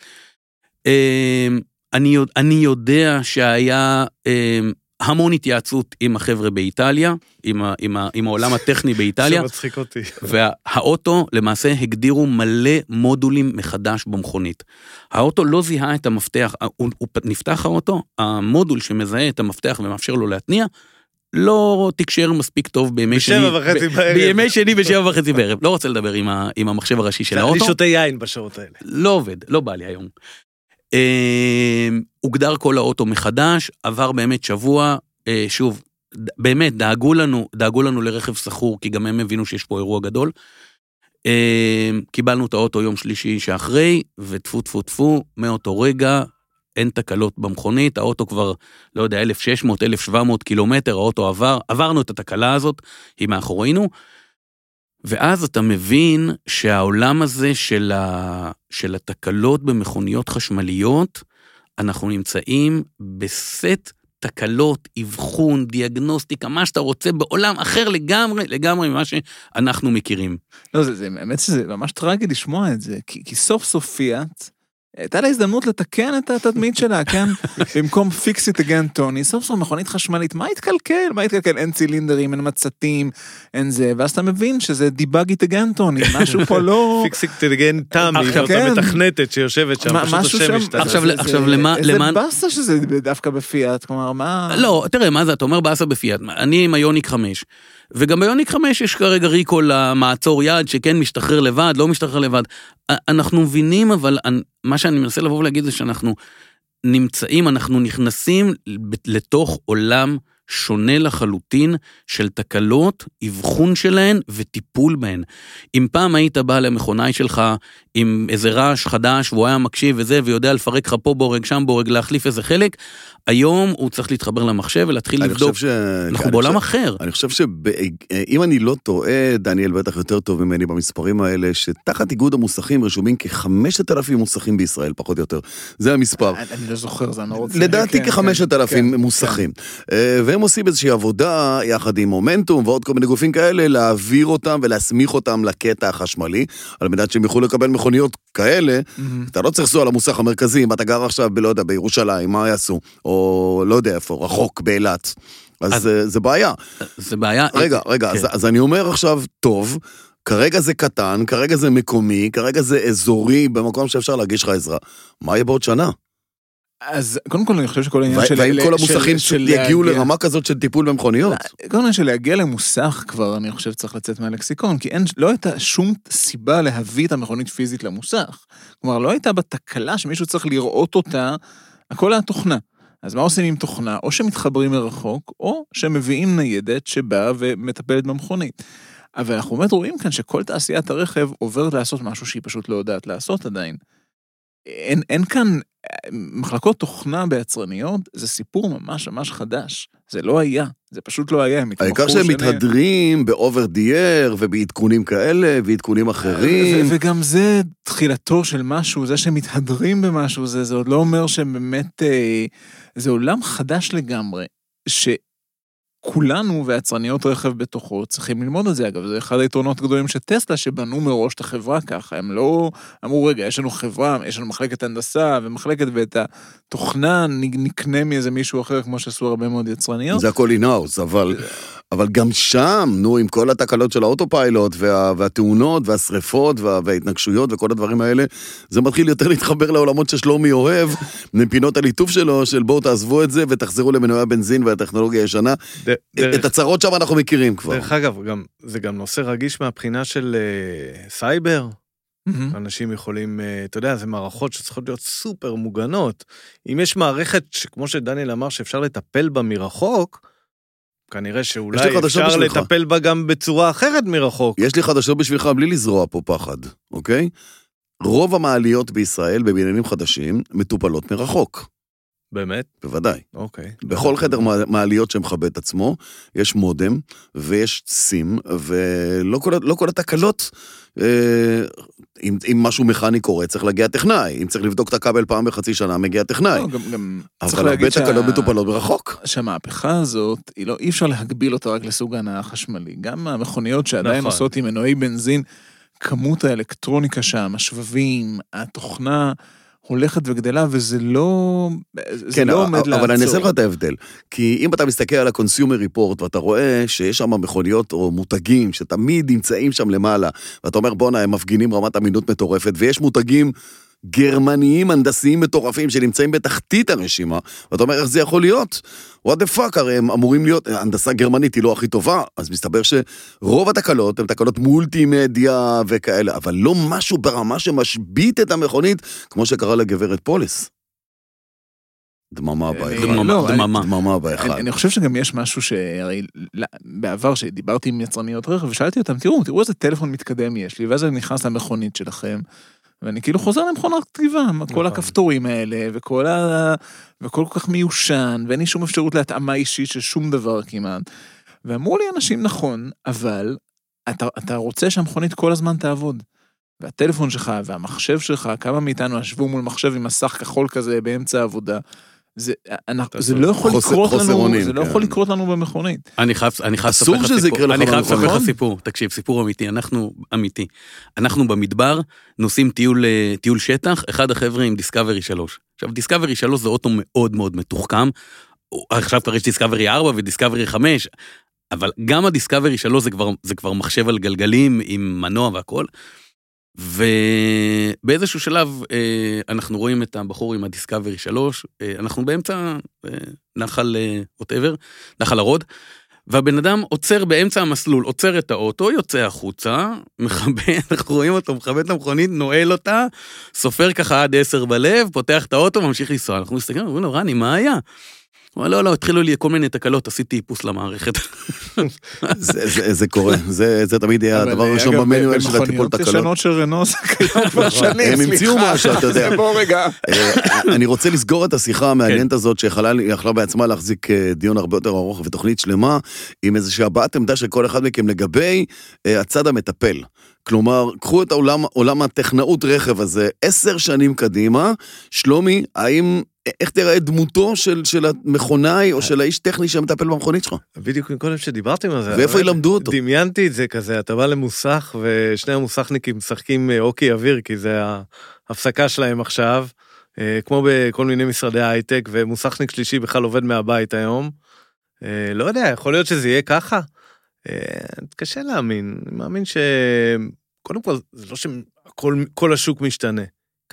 אה, אני, אני יודע שהיה אה, המון התייעצות עם החבר'ה באיטליה, עם, ה... עם, ה... עם העולם הטכני באיטליה. (laughs) שמצחיק אותי. והאוטו למעשה הגדירו מלא מודולים מחדש במכונית. האוטו לא זיהה את המפתח, הוא, הוא נפתח האוטו, המודול שמזהה את המפתח ומאפשר לו להתניע, לא תקשר מספיק טוב בימי שני. בשבע וחצי בערב. בימי שני בשבע וחצי בערב. לא רוצה לדבר עם, ה, עם המחשב הראשי של אני האוטו. שותה יין בשעות האלה. לא עובד, לא בא לי היום. אה, הוגדר כל האוטו מחדש, עבר באמת שבוע, אה, שוב, באמת, דאגו לנו, דאגו לנו לרכב סחור, כי גם הם הבינו שיש פה אירוע גדול. אה, קיבלנו את האוטו יום שלישי שאחרי, וטפו טפו טפו, מאותו רגע אין תקלות במכונית, האוטו כבר, לא יודע, 1,600, 1,700 קילומטר, האוטו עבר, עברנו את התקלה הזאת, היא מאחורינו. ואז אתה מבין שהעולם הזה של, ה... של התקלות במכוניות חשמליות, אנחנו נמצאים בסט תקלות, אבחון, דיאגנוסטיקה, מה שאתה רוצה, בעולם אחר לגמרי, לגמרי ממה שאנחנו מכירים. לא, זה, זה, האמת שזה ממש טרגי לשמוע את זה, כי, כי סוף סוף פיאט, הייתה לה הזדמנות לתקן את התדמית שלה, כן? (laughs) במקום fix it again, טוני, סוף סוף מכונית חשמלית, מה התקלקל? מה התקלקל? אין צילינדרים, אין מצתים, אין זה, ואז אתה מבין שזה דיבאג it again, טוני, (laughs) משהו פה לא... פיקסיק תגן תמי, עכשיו, זאת כן. המתכנתת שיושבת שם, מה- פשוט השם שם- השתנה. עכשיו, למה- איזה באסה שזה דווקא בפיאט, כלומר, מה... לא, תראה, מה זה, אתה אומר באסה בפיאט, אני עם היוניק 5, וגם ביוניק 5 יש כרגע ריקול למעצור יד, שכן משתחרר לבד, לא משתחרר לבד. אנחנו מבינים, אבל מה שאני מנסה לבוא ולהגיד זה שאנחנו נמצאים, אנחנו נכנסים לתוך עולם שונה לחלוטין של תקלות, אבחון שלהן וטיפול בהן. אם פעם היית בא למכונאי שלך עם איזה רעש חדש והוא היה מקשיב וזה ויודע לפרק לך פה בורג, שם בורג, להחליף איזה חלק, היום הוא צריך להתחבר למחשב ולהתחיל לבדוק. ש... אנחנו אני בעולם חושב- אחר. אני חושב שאם אני לא טועה, דניאל בטח יותר טוב ממני במספרים האלה, שתחת איגוד המוסכים רשומים כחמשת אלפים מוסכים בישראל, פחות או יותר. זה המספר. אני לא זוכר, זה אני לא רוצה... לדעתי כן, כחמשת כן, אלפים כן, מוסכים. אה, והם עושים איזושהי עבודה יחד עם מומנטום ועוד כל מיני גופים כאלה, להעביר אותם ולהסמיך אותם לקטע החשמלי, על מנת שהם יוכלו לקבל מכוניות כאלה. מהמם. אתה לא צריך לנסוע למוסך המרכזי, אם אתה גר עכשיו, ב- לא יודע, בירושלים, מה יעשו? או לא יודע איפה, רחוק, באילת. אז אז- זה- זה בעיה. זה בעיה. רגע, רגע, כן. אז, אז אני אומר עכשיו, טוב, כרגע זה קטן, כרגע זה מקומי, כרגע זה אזורי, במקום שאפשר להגיש לך עזרה. מה יהיה בעוד שנה? אז קודם כל אני חושב שכל העניין של... והאם כל המוסכים יגיעו לרמה כזאת של טיפול במכוניות? כל העניין של להגיע למוסך כבר, אני חושב צריך לצאת מהלקסיקון, כי אין, לא הייתה שום סיבה להביא את המכונית פיזית למוסך. כלומר, לא הייתה בה תקלה שמישהו צריך לראות אותה, הכל היה תוכנה. אז מה עושים עם תוכנה? או שמתחברים מרחוק, או שמביאים ניידת שבאה ומטפלת במכונית. אבל אנחנו באמת רואים כאן שכל תעשיית הרכב עוברת לעשות משהו שהיא פשוט לא יודעת לעשות עדיין. אין, אין כאן, מחלקות תוכנה ביצרניות זה סיפור ממש ממש חדש. זה לא היה, זה פשוט לא היה, העיקר שהם. מתהדרים באובר דייר ובעדכונים כאלה ועדכונים אחרים. ו- וגם זה תחילתו של משהו, זה שהם מתהדרים במשהו, זה, זה עוד לא אומר שהם באמת... אה, זה עולם חדש לגמרי, שכולנו ויצרניות רכב בתוכו צריכים ללמוד את זה. אגב, זה אחד היתרונות הגדולים של טסלה, שבנו מראש את החברה ככה. הם לא אמרו, רגע, יש לנו חברה, יש לנו מחלקת הנדסה ומחלקת, ואת התוכנה נקנה מאיזה מישהו אחר, כמו שעשו הרבה מאוד יצרניות. זה הכל in-house, אבל, אבל גם שם, נו, עם כל התקלות של ה Autopilot, וה, והתאונות, והשריפות, וה, וההתנגשויות, וכל הדברים האלה, זה מתחיל יותר (laughs) להתחבר לעולמות ששלומי אוהב, מפינות הליטוף שלו, של בואו תעזבו את זה ותחזרו למנועי הבנזין והטכנולוגיה הישנה. ד- דרך- את הצרות שם אנחנו מכירים כבר. דרך אגב, גם, זה גם נושא רגיש מהבחינה של אה, סייבר. מהמם. אנשים יכולים, אה, אתה יודע, זה מערכות שצריכות להיות סופר מוגנות. אם יש מערכת שכמו שדניאל אמר, שאפשר לטפל בה מרחוק, כנראה שאולי אפשר. לטפל בה גם בצורה אחרת מרחוק. יש לי חדשות בשבילך בלי לזרוע פה פחד, אוקיי? רוב המעליות בישראל בבניינים חדשים מטופלות מרחוק, באמת? בוודאי. אוקיי. בכל חדר מע- מעליות שמכבה את עצמו, יש מודם ויש סים, ולא כל, לא כל התקלות, אה, אם, אם משהו מכני קורה, צריך להגיע טכנאי. אם צריך לבדוק את הכבל פעם בחצי שנה, מגיע טכנאי. לא, גם, גם אבל הרבה תקלות מטופלות מרחוק. שהמהפכה הזאת, לא, אי אפשר להגביל אותה רק לסוג ההנאה החשמלי. גם המכוניות שעדיין נכון. עושות עם מנועי בנזין, כמות האלקטרוניקה שם, השבבים, התוכנה, הולכת וגדלה, וזה לא, זה כן, לא עומד אבל לעצור. אני אעשה לך את ההבדל. כי אם אתה מסתכל על ה-consumer report ואתה רואה שיש שם מכוניות או מותגים שתמיד נמצאים שם למעלה, ואתה אומר בואנה הם מפגינים רמת אמינות מטורפת, ויש מותגים גרמניים הנדסיים מטורפים שנמצאים בתחתית הרשימה, ואתה אומר איך זה יכול להיות? what the fuck, הרי הם אמורים להיות, הנדסה גרמנית היא לא הכי טובה, אז מסתבר שרוב התקלות הן תקלות מולטימדיה וכאלה, אבל לא משהו ברמה שמשבית את המכונית, כמו שקרה לגברת פוליס. דממה בהיכל. לא, דממה, אני- דממה. בהיכל. אני, חושב שגם יש משהו שהרי לא, בעבר שדיברתי עם יצרניות רכב ושאלתי אותם, תראו, תראו איזה טלפון מתקדם יש לי, ואז אני נכנס למכונית שלכם, ואני כאילו חוזר למכונת כתיבה, כל נכון. הכפתורים האלה, וכל ה... וכל כך מיושן, ואין לי שום אפשרות להתאמה אישית של שום דבר כמעט. ואמרו לי אנשים, נכון, אבל אתה, אתה רוצה שהמכונית כל הזמן תעבוד. והטלפון שלך והמחשב שלך, כמה מאיתנו ישבו מול מחשב עם מסך כחול כזה באמצע העבודה. זה, אנחנו, זה לא יכול חוסר- לקרות חוסר לנו, אונים, זה לא כן. יכול לקרות לנו במכונית. אני חייב, אני חייב לספר לך סיפור. אני חייב לספר. לך סיפור, תקשיב, סיפור אמיתי, אנחנו, אמיתי. אנחנו במדבר נוסעים טיול, אה, טיול שטח, אחד החבר'ה עם דיסקאברי 3. עכשיו, דיסקאברי 3 זה אוטו מאוד מאוד מתוחכם. עכשיו כבר יש דיסקאברי 4 ודיסקאברי 5, אבל גם הדיסקאברי 3 זה כבר, זה כבר מחשב על גלגלים עם מנוע והכל. ובאיזשהו שלב אה, אנחנו רואים את הבחור עם הדיסקאברי 3, אה, אנחנו באמצע אה, נחל whatever, נחל הרוד, והבן אדם עוצר באמצע המסלול, עוצר את האוטו, יוצא החוצה, (laughs) מכבה, אנחנו רואים אותו, מכבה את המכונית, נועל אותה, סופר ככה עד עשר בלב, פותח את האוטו, ממשיך לנסוע. אנחנו מסתכלים, אומרים לו, רני, מה היה? הוא אומר, לא, לא, התחילו לי כל מיני תקלות, עשיתי איפוס למערכת. זה, זה, זה קורה, זה, זה תמיד יהיה אבל, הדבר הראשון אגב, במנואל של הטיפול במכוניות תקלות. ישנות של רנו זה קיים כבר (laughs) שנים, הם המציאו סליחה. משהו, אתה יודע. (laughs) בוא רגע. אה, אני רוצה לסגור את השיחה המעניינת הזאת, שיכולה יכלה בעצמה להחזיק אה, דיון הרבה יותר ארוך ותוכנית שלמה, עם איזושהי הבעת עמדה של כל אחד מכם לגבי אה, הצד המטפל. כלומר, קחו את העולם, עולם הטכנאות רכב הזה עשר שנים קדימה, שלומי, האם, איך תראה דמותו של, של המכונאי או של האיש טכני שמטפל במכונית שלך? בדיוק מקודם שדיברתם על זה. ואיפה ילמדו אותו? דמיינתי את זה כזה, אתה בא למוסך ושני המוסכניקים משחקים אה, הוקי אוויר, כי זה ההפסקה שלהם עכשיו, אה, כמו בכל מיני משרדי הייטק, ומוסכניק שלישי בכלל עובד מהבית היום. אה, לא יודע, יכול להיות שזה יהיה ככה? אה, קשה להאמין, אני מאמין ש... קודם כל, זה לא שכל כל השוק משתנה.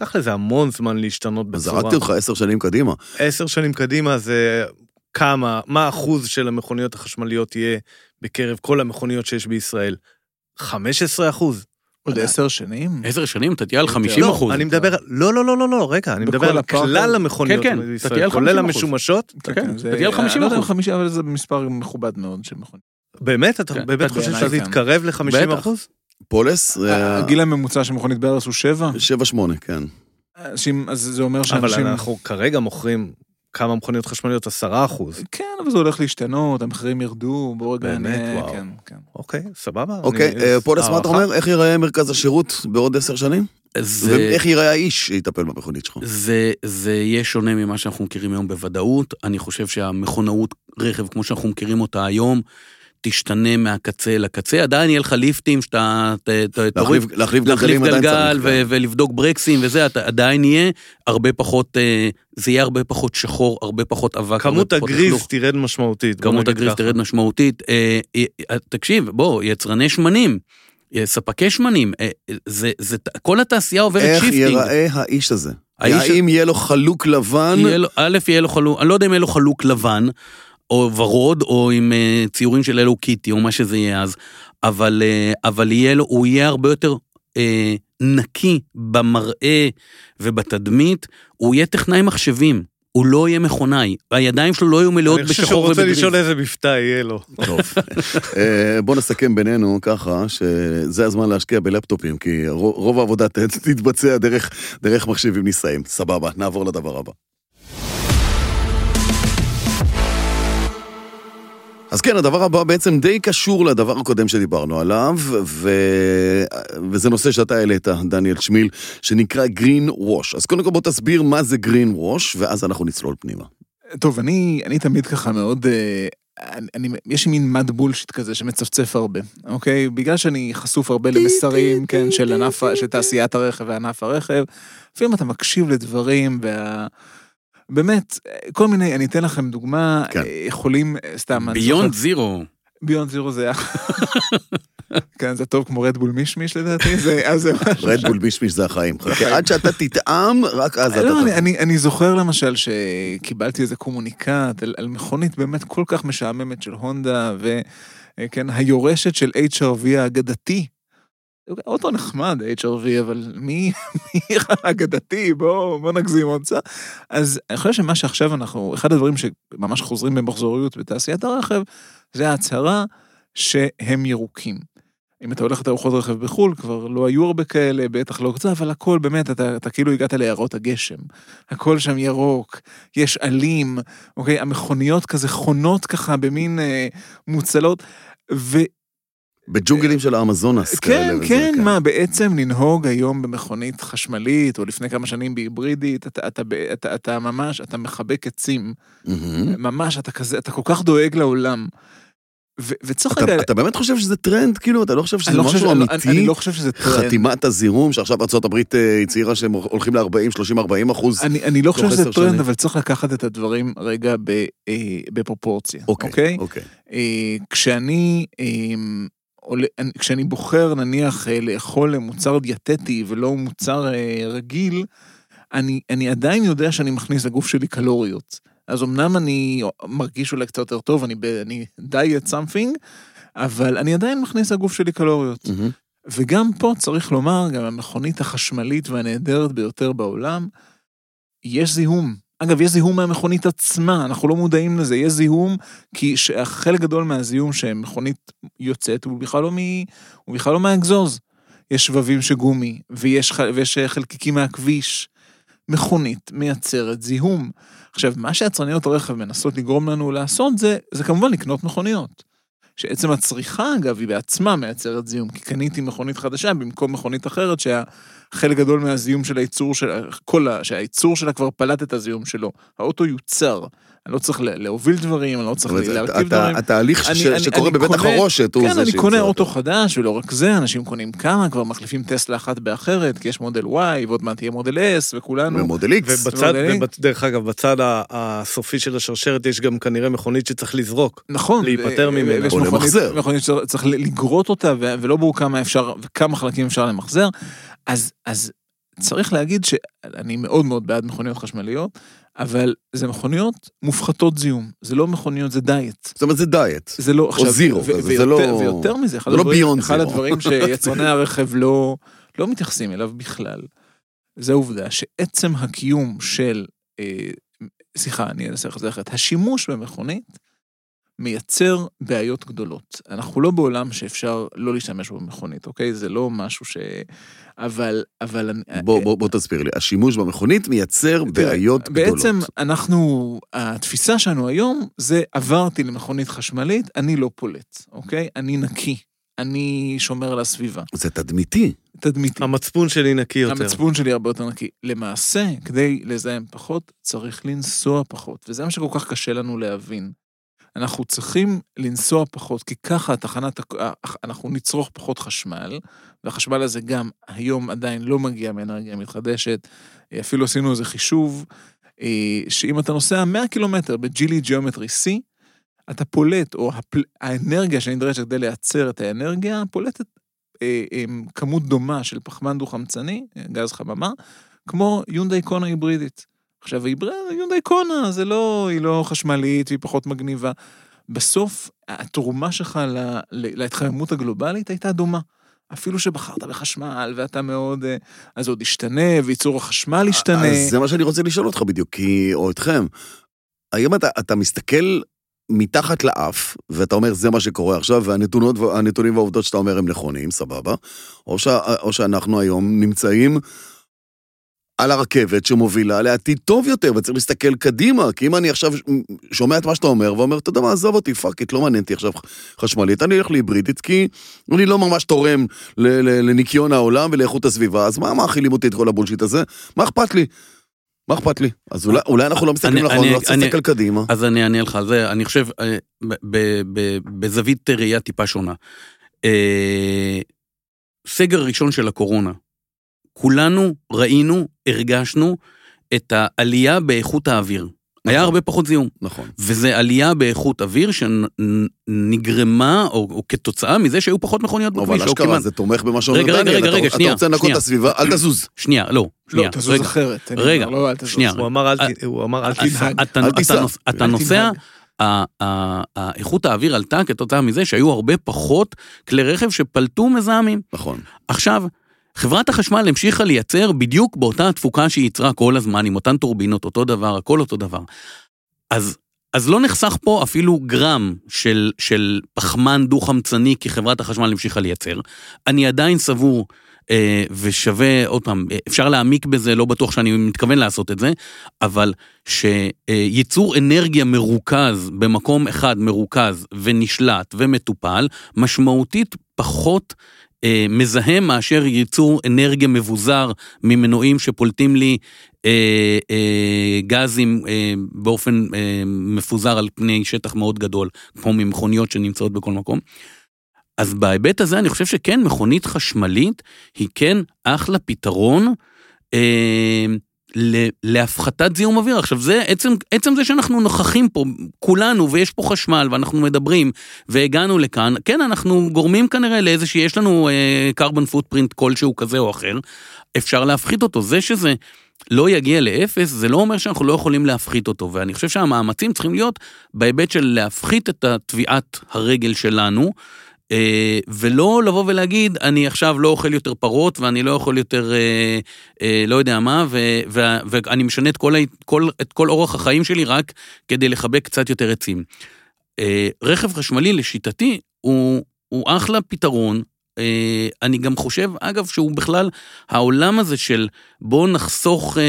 ייקח לזה המון זמן להשתנות אז בצורה. זרקתי אותך עשר שנים קדימה. עשר שנים קדימה זה כמה, מה האחוז של המכוניות החשמליות יהיה בקרב כל המכוניות שיש בישראל? 15 אחוז. עוד עשר שנים? עשר שנים אתה תהיה על 50 לא, אחוז. אני מדבר, לא, לא, לא, לא, לא, רגע, אני מדבר על? כלל המכוניות כן, כן, בישראל, אתה תהיה על כולל 50%. המשומשות. כן, זה- תגיע על 50 אני לא אחוז. 50, אבל זה מספר מכובד מאוד של מכונית. באמת? אתה כן, באמת חושב כן. תתקרב ל-50 בטח. אחוז? פולס, זה הגיל הממוצע של מכונית בארץ הוא שבע? 7-8, כן. אנשים- אז זה אומר אבל שאנשים... אנחנו כרגע מוכרים כמה מכוניות חשמליות? 10 אחוז. כן, אבל זה הולך להשתנות, המחירים ירדו, בוא רגע באמת? וואו. כן, כן. אוקיי, סבבה. אוקיי, אה, פולס, מה אתה. אומר? איך ייראה מרכז השירות בעוד עשר שנים? זה, ואיך ייראה האיש שיטפל במכונית שלך? זה, זה יהיה שונה ממה שאנחנו מכירים היום בוודאות. אני חושב שהמכונאות רכב, כמו שאנחנו מכירים אותה היום, תשתנה מהקצה לקצה. עדיין יהיה לך ליפטים שאתה ת- ת- תוריד להחליף- להחליף להחליף גלגל. ו- כן. ולבדוק ברקסים וזה, אתה עדיין יהיה הרבה פחות, אה, זה יהיה הרבה פחות שחור, הרבה פחות אבק. כמות הגריז. תרד משמעותית. כמות הגריז ככה. תרד משמעותית. אה, אה, תקשיב, בוא, יצרני שמנים, ספקי שמנים, זה, זה, כל התעשייה עוברת איזה shifting. ייראה האיש הזה? האיש- האם יהיה לו חלוק לבן? יהיה לו, א', יהיה לו חלוק, אני לא יודע אם יהיה לו חלוק לבן, או ורוד, או עם uh, ציורים של אלו קיטי, או מה שזה יהיה אז, אבל, uh, אבל יהיה לו, הוא יהיה הרבה יותר uh, נקי במראה ובתדמית, הוא יהיה טכנאי מחשבים, הוא לא יהיה מכונאי, הידיים שלו לא יהיו מלאות אני חושב שהוא בשחור רוצה ובגריז. לשאול איזה מבטא יהיה לו. טוב. (laughs) אה, בוא נסכם בינינו ככה, שזה הזמן להשקיע בלפטופים, כי רוב העבודה תתבצע דרך, דרך מחשבים נישאים. סבבה, נעבור לדבר הבא. אז כן, הדבר הבא בעצם די קשור לדבר הקודם שדיברנו עליו, ו... וזה נושא שאתה העלית, דניאל שמיל, שנקרא green wash. אז קודם כל בוא תסביר מה זה green wash, ואז אנחנו נצלול פנימה. טוב, אני, אני תמיד ככה מאוד, אה, אני, אני, יש לי מין מד בולשיט כזה שמצפצף הרבה, אוקיי? בגלל שאני חשוף הרבה למסרים, כן, של ענף, של תעשיית הרכב וענף הרכב, לפעמים אתה מקשיב לדברים, וה... באמת, כל מיני, אני אתן לכם דוגמה, כן. אה, יכולים, אה, סתם, ביונד זוכר- זירו. ביונד זירו זה. (laughs) כן, זה טוב כמו רדבול מישמיש לדעתי, זה, (laughs) אז זה משהו... רדבול בישמיש זה החיים. חכה, עד שאתה תטעם, רק אז אתה... לא, אני, זוכר למשל שקיבלתי איזה קומוניקט על, על מכונית באמת כל כך משעממת של הונדה, וכן, היורשת של HRV האגדתי. אוטו נחמד, HRV, אבל מי, (laughs) מי האגדתי? בוא, בוא נגזים עוד קצת. אז אני חושב שמה שעכשיו אנחנו, אחד הדברים שממש חוזרים במחזוריות בתעשיית הרכב, זה ההצהרה שהם ירוקים. אם אתה הולך לתערוכות רכב בחו"ל, כבר לא היו הרבה כאלה, בטח לא קצת, אבל הכל באמת, אתה, אתה כאילו הגעת ליערות הגשם. הכל שם ירוק, יש עלים, אוקיי? המכוניות כזה חונות ככה במין אה, מוצלות, ו... בג'ונגלים של האמזונס. כן, כן, מה, בעצם לנהוג היום במכונית חשמלית, או לפני כמה שנים בהיברידית, אתה, אתה, אתה, אתה, ממש, אתה מחבק עצים. ממש, אתה כזה, אתה כל כך דואג לעולם. ו, וצריך רגע... אתה באמת חושב שזה טרנד? כאילו, אתה לא חושב אני שזה לא חושב- משהו אני- אמיתי? אני לא חושב שזה טרנד. חתימת הזיהום, שעכשיו ארה"ב אה, הצהירה שהם הולכים ל-40, 30, 40 אחוז. אני, אני לא חושב תוך שזה טרנד, שנים. אבל צריך לקחת את הדברים רגע ב, אה, בפרופורציה, אוקיי, אוקיי? אוקיי. אה, כשאני, אה, כשאני בוחר נניח אה, לאכול מוצר דיאטטי ולא מוצר אה, רגיל, אני, אני עדיין יודע שאני מכניס לגוף שלי קלוריות. אז אמנם אני מרגיש אולי קצת יותר טוב, אני, אני diet something, אבל אני עדיין מכניס לגוף שלי קלוריות. מהמם. וגם פה צריך לומר, גם המכונית החשמלית והנהדרת ביותר בעולם, יש זיהום. אגב, יש זיהום מהמכונית עצמה, אנחנו לא מודעים לזה, יש זיהום, כי חלק גדול מהזיהום שמכונית יוצאת הוא בכלל לא, מ... לא מהאגזוז. יש שבבים שגומי, ויש, ח... ויש חלקיקים מהכביש. מכונית מייצרת זיהום. עכשיו, מה שיצרניות הרכב מנסות לגרום לנו לעשות זה, זה כמובן לקנות מכוניות. שעצם הצריכה, אגב, היא בעצמה מייצרת זיהום, כי קניתי מכונית חדשה במקום מכונית אחרת, שהחלק גדול מהזיהום של הייצור שלה, כל ה... שהייצור שלה כבר פלט את הזיהום שלו. האוטו יוצר. אני לא צריך לה- להוביל דברים, אני לא צריך להרכיב אתה- דברים. התהליך אני- ש- אני- שקורה אני בבית קונה- החרושת הוא כן, זה אני שיוצר קונה אותו. אוטו חדש, ולא רק זה, אנשים קונים כמה, כבר מחליפים טסלה אחת באחרת, כי יש מודל Y, ועוד מעט יהיה מודל S, וכולנו... ומודל איקס. ובצד, מודלים. ובצ- דרך אגב, בצד הסופי של השרשרת יש גם כנראה מכונית שצריך לזרוק. נכון. להיפטר ו- ממנה. ויש או מכונית- למחזר. מכונית שצריך לגרות אותה, ולא ברור כמה אפשר, וכמה חלקים אפשר למחזר. אז, אז צריך להגיד שאני מאוד מאוד בעד מכוניות חשמליות, אבל זה מכוניות מופחתות זיהום. זה לא מכוניות, זה דיאט. זאת אומרת, זה דיאט. זה לא, עכשיו, זירו ו- כזה, זה ויותר, לא- ויותר מזה, אחד לא הדברים, אחד. הדברים שיצרני (laughs) הרכב לא, לא מתייחסים אליו בכלל, זה העובדה שעצם הקיום של, אה, סליחה, אני אנסה זה אחרת, השימוש במכונית מייצר בעיות גדולות. אנחנו לא בעולם שאפשר לא להשתמש בו במכונית, אוקיי? זה לא משהו ש... אבל, אבל... בוא, בוא, בוא תסביר לי. השימוש במכונית מייצר בעיות גדולות. בעצם אנחנו, התפיסה שלנו היום זה עברתי למכונית חשמלית, אני לא פולט, אוקיי? אני נקי, אני שומר על הסביבה. זה תדמיתי. תדמיתי. המצפון שלי נקי יותר. המצפון שלי הרבה יותר נקי. למעשה, כדי לזהם פחות, צריך לנסוע פחות, וזה מה שכל כך קשה לנו להבין. אנחנו צריכים לנסוע פחות, כי ככה התחנת, הכ- אנחנו נצרוך פחות חשמל, והחשמל הזה גם היום עדיין לא מגיע מאנרגיה מתחדשת. אפילו עשינו איזה חישוב, אה, שאם אתה נוסע 100 קילומטר בג'ילי ג'יאומטרי C, אתה פולט, או הפל... האנרגיה שנדרשת כדי לייצר את האנרגיה, פולטת אה, אה, כמות דומה של פחמן דו-חמצני, אה, גז חממה, כמו יונדאי קונה היברידית. עכשיו, היבריד, יונדאי קונה, זה לא, היא לא חשמלית והיא פחות מגניבה. בסוף, התרומה שלך ל, ל, להתחממות הגלובלית הייתה דומה. אפילו שבחרת בחשמל ואתה מאוד... אה, אז עוד ישתנה, וייצור החשמל ישתנה. אז זה מה שאני רוצה לשאול אותך בדיוק, כי, או אתכם. היום אתה, אתה מסתכל מתחת לאף, ואתה אומר, זה מה שקורה עכשיו, והנתונות, הנתונים והעובדות שאתה אומר הם נכונים, סבבה. או, ש, או שאנחנו היום נמצאים על הרכבת שמובילה לעתיד טוב יותר, וצריך להסתכל קדימה, כי אם אני עכשיו שומע את מה שאתה אומר, ואומר, אתה יודע מה, עזוב אותי, fuck it, לא מעניין אותי עכשיו חשמלית, אני אלך להיברידית, כי אני לא ממש תורם לניקיון העולם ולאיכות הסביבה, אז מה מאכילים אותי את כל ה bullshit הזה? מה אכפת לי? מה אכפת לי? אז אולי, אולי אנחנו לא מסתכלים נכון, לא צריך להסתכל קדימה. אז אני אענה לך על זה, אני חושב, אה, בזווית ראייה טיפה שונה. אה, סגר ראשון של הקורונה, כולנו ראינו, הרגשנו את העלייה באיכות האוויר. היה הרבה פחות זיהום. נכון. וזה עלייה באיכות אוויר שנגרמה, או, או כתוצאה מזה שהיו פחות מכוניות אבל בכביש. או אשכרה, כמעט- זה תומך במה שאומר רגע, רגע, דניאל. רגע, אתה- רגע, אתה שנייה, רוצה לנקות את. הסביבה, אל תזוז. שנייה, לא, שנייה. לא, תזוז רגע. אחרת. רגע, אומר, לא, אל תזוז. שנייה. הוא אמר אל אה, ת- הוא אמר אל אל תנהג. אתה, אל אתה, תיסע. אתה נוסע, איכות האוויר עלתה כתוצאה מזה שהיו הרבה פחות כלי רכב שפלטו מזהמים. נכון. עכשיו, חברת החשמל המשיכה לייצר בדיוק באותה התפוקה שהיא ייצרה כל הזמן, עם אותן טורבינות, אותו דבר, הכל אותו דבר. אז, אז לא נחסך פה אפילו גרם של, של פחמן דו-חמצני כי חברת החשמל המשיכה לייצר. אני עדיין סבור, אה, ושווה, עוד פעם, אה, אפשר להעמיק בזה, לא בטוח שאני מתכוון לעשות את זה, אבל שייצור אנרגיה מרוכז במקום אחד מרוכז ונשלט ומטופל, משמעותית פחות אה, מזהם מאשר ייצור אנרגיה מבוזר ממנועים שפולטים לי אה, אה, גזים אה, באופן אה, מפוזר על פני שטח מאוד גדול, כמו ממכוניות שנמצאות בכל מקום. אז בהיבט הזה אני חושב שכן, מכונית חשמלית היא כן אחלה פתרון אה, להפחתת זיהום אוויר. עכשיו זה עצם, עצם זה שאנחנו נוכחים פה כולנו ויש פה חשמל ואנחנו מדברים והגענו לכאן, כן אנחנו גורמים כנראה לאיזה שיש לנו קרבון פוטפרינט כלשהו כזה או אחר, אפשר להפחית אותו. זה שזה לא יגיע לאפס, זה לא אומר שאנחנו לא יכולים להפחית אותו, ואני חושב שהמאמצים צריכים להיות בהיבט של להפחית את הטביעת הרגל שלנו, אה, ולא לבוא ולהגיד, אני עכשיו לא אוכל יותר פרות ואני לא יכול יותר, אה, אה, לא יודע מה, ו- ו- ואני משנה את כל, כל, את כל אורח החיים שלי רק כדי לחבק קצת יותר עצים. אה, רכב חשמלי לשיטתי הוא, הוא אחלה פתרון. אה, אני גם חושב, אגב, שהוא בכלל, העולם הזה של בוא נחסוך, אה,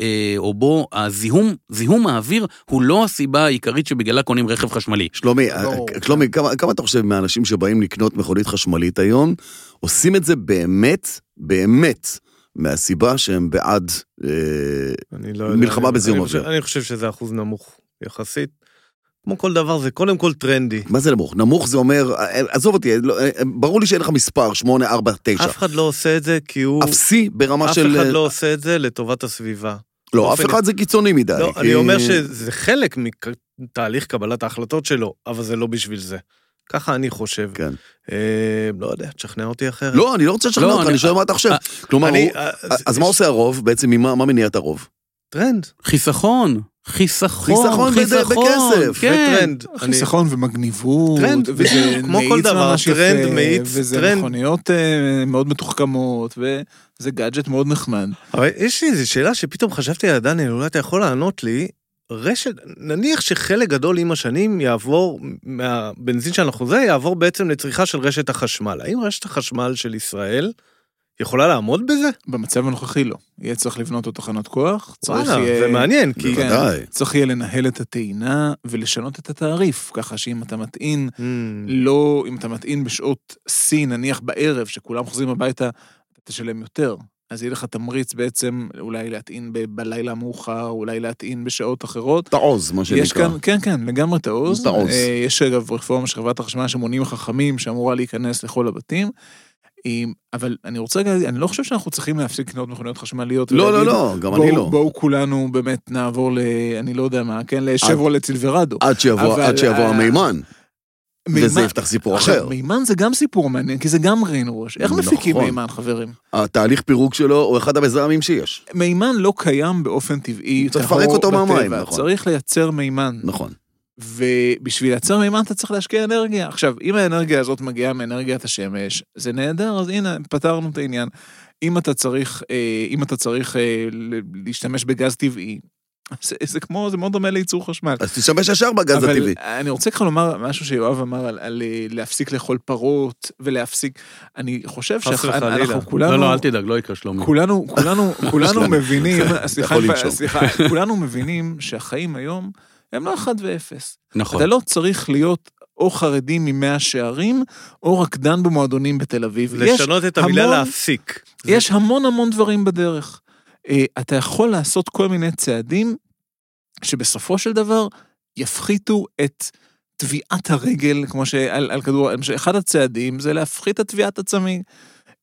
אה, או בוא, הזיהום, זיהום האוויר הוא לא הסיבה העיקרית שבגללה קונים רכב חשמלי. שלומי. אה, שלומי, כמה, כמה אתה חושב מהאנשים שבאים לקנות מכונית חשמלית היום, עושים את זה באמת, באמת, מהסיבה שהם בעד... אה, לא. מלחמה בזיהום אני חושב- אוויר. אני חושב שזה אחוז נמוך יחסית. כמו כל דבר, זה קודם כל טרנדי. מה זה נמוך? נמוך זה אומר, אה, עזוב אותי, לא, אה, ברור לי שאין לך מספר, 8, 4, 9. אף אחד לא עושה את זה כי הוא... אפסי ברמה אף של... אחד לא עושה את זה לטובת הסביבה. לא, אף אחד זה קיצוני מדי. לא, כי- אני אומר שזה חלק מתהליך קבלת ההחלטות שלו, אבל זה לא בשביל זה. ככה אני חושב. כן. אה, לא יודע, תשכנע אותי אחרת. לא, אני לא רוצה לשכנע לא, אותך, אני- אני שואל מה אתה חושב. אה, כלומר, אני- הוא- אה, אז זה- מה עושה הרוב? בעצם ממה מה מניע את הרוב? טרנד. חיסכון, חיסכון, חיסכון בד- בכסף, כן. וטרנד. אני- חיסכון ומגניבות, טרנד, וזה כמו כל דבר, טרנד יפה, מאיץ, וזה טרנד. מכוניות אה, מאוד מתוחכמות, וזה גאדג'ט מאוד נחמד. אבל יש לי איזו שאלה שפתאום חשבתי על דניאל, אולי אתה יכול לענות לי. רשת, נניח שחלק גדול עם השנים יעבור, מהבנזין שאנחנו זה, יעבור בעצם לצריכה של רשת החשמל. האם רשת החשמל של ישראל יכולה לעמוד בזה? במצב הנוכחי לא. יהיה צריך לבנות עוד תחנות כוח, צריך וואלה, יהיה... זה מעניין, כי... כן. בוודאי. צריך יהיה לנהל את הטעינה ולשנות את התעריף, ככה שאם אתה מטעין Hmm, לא, אם אתה מטעין בשעות שיא, נניח בערב, שכולם חוזרים הביתה, אתה תשלם יותר. אז יהיה לך תמריץ בעצם אולי להטעין ב- בלילה המאוחר, אולי להטעין בשעות אחרות. תעוז, מה יש שנקרא. כאן, כן, כן, לגמרי תעוז. תעוז. אה, יש אגב רפורמה של חברת החשמל שמונים חכמים שאמורה להיכנס לכל הבתים. אבל אני רוצה להגיד, אני לא חושב שאנחנו צריכים להפסיק לקנות מכוניות חשמליות. לא, לא, ולהגיד, לא, גם בואו, אני לא. בואו כולנו באמת נעבור ל... אני לא יודע מה, כן, לשברולט סילברדו. עד שיבוא אבל, עד שיבוא אה, המימן, וזה מימן- יפתח סיפור עכשיו, אחר. מימן זה גם סיפור מעניין, כי זה גם ריינרוש. איך מפיקים נכון. מימן, חברים? התהליך פירוק שלו הוא אחד המזהמים שיש. מימן לא קיים באופן טבעי. צריך לפרק אותו. מהמים, נכון. צריך לייצר מימן. נכון. ובשביל לייצר מימן אתה צריך להשקיע אנרגיה. עכשיו, אם האנרגיה הזאת מגיעה מאנרגיית השמש, זה נהדר, אז הנה, פתרנו את העניין. אם אתה צריך, אה, אם אתה צריך אה, להשתמש בגז טבעי, זה, זה כמו, זה מאוד דומה לייצור חשמל. אז תשתמש ישר בגז אבל הטבעי. אני רוצה ככה לומר משהו שיואב אמר על, על אה, להפסיק לאכול פרות ולהפסיק, אני חושב חס וחלילה. שאנחנו כולנו, לא, לא, אל תדאג, לא יקרה שלומי. כולנו, כולנו, (laughs) כולנו. מבינים, (laughs) סליחה. סליחה, כולנו מבינים שהחיים היום הם לא אחד ואפס. נכון. אתה לא צריך להיות או חרדי ממאה שערים, או רקדן במועדונים בתל אביב. יש, לשנות את המילה המון- להפסיק. יש המון המון דברים בדרך. אה, אתה יכול לעשות כל מיני צעדים שבסופו של דבר יפחיתו את טביעת הרגל, כמו שעל על כדור, אחד הצעדים זה להפחית את טביעת הצמיג.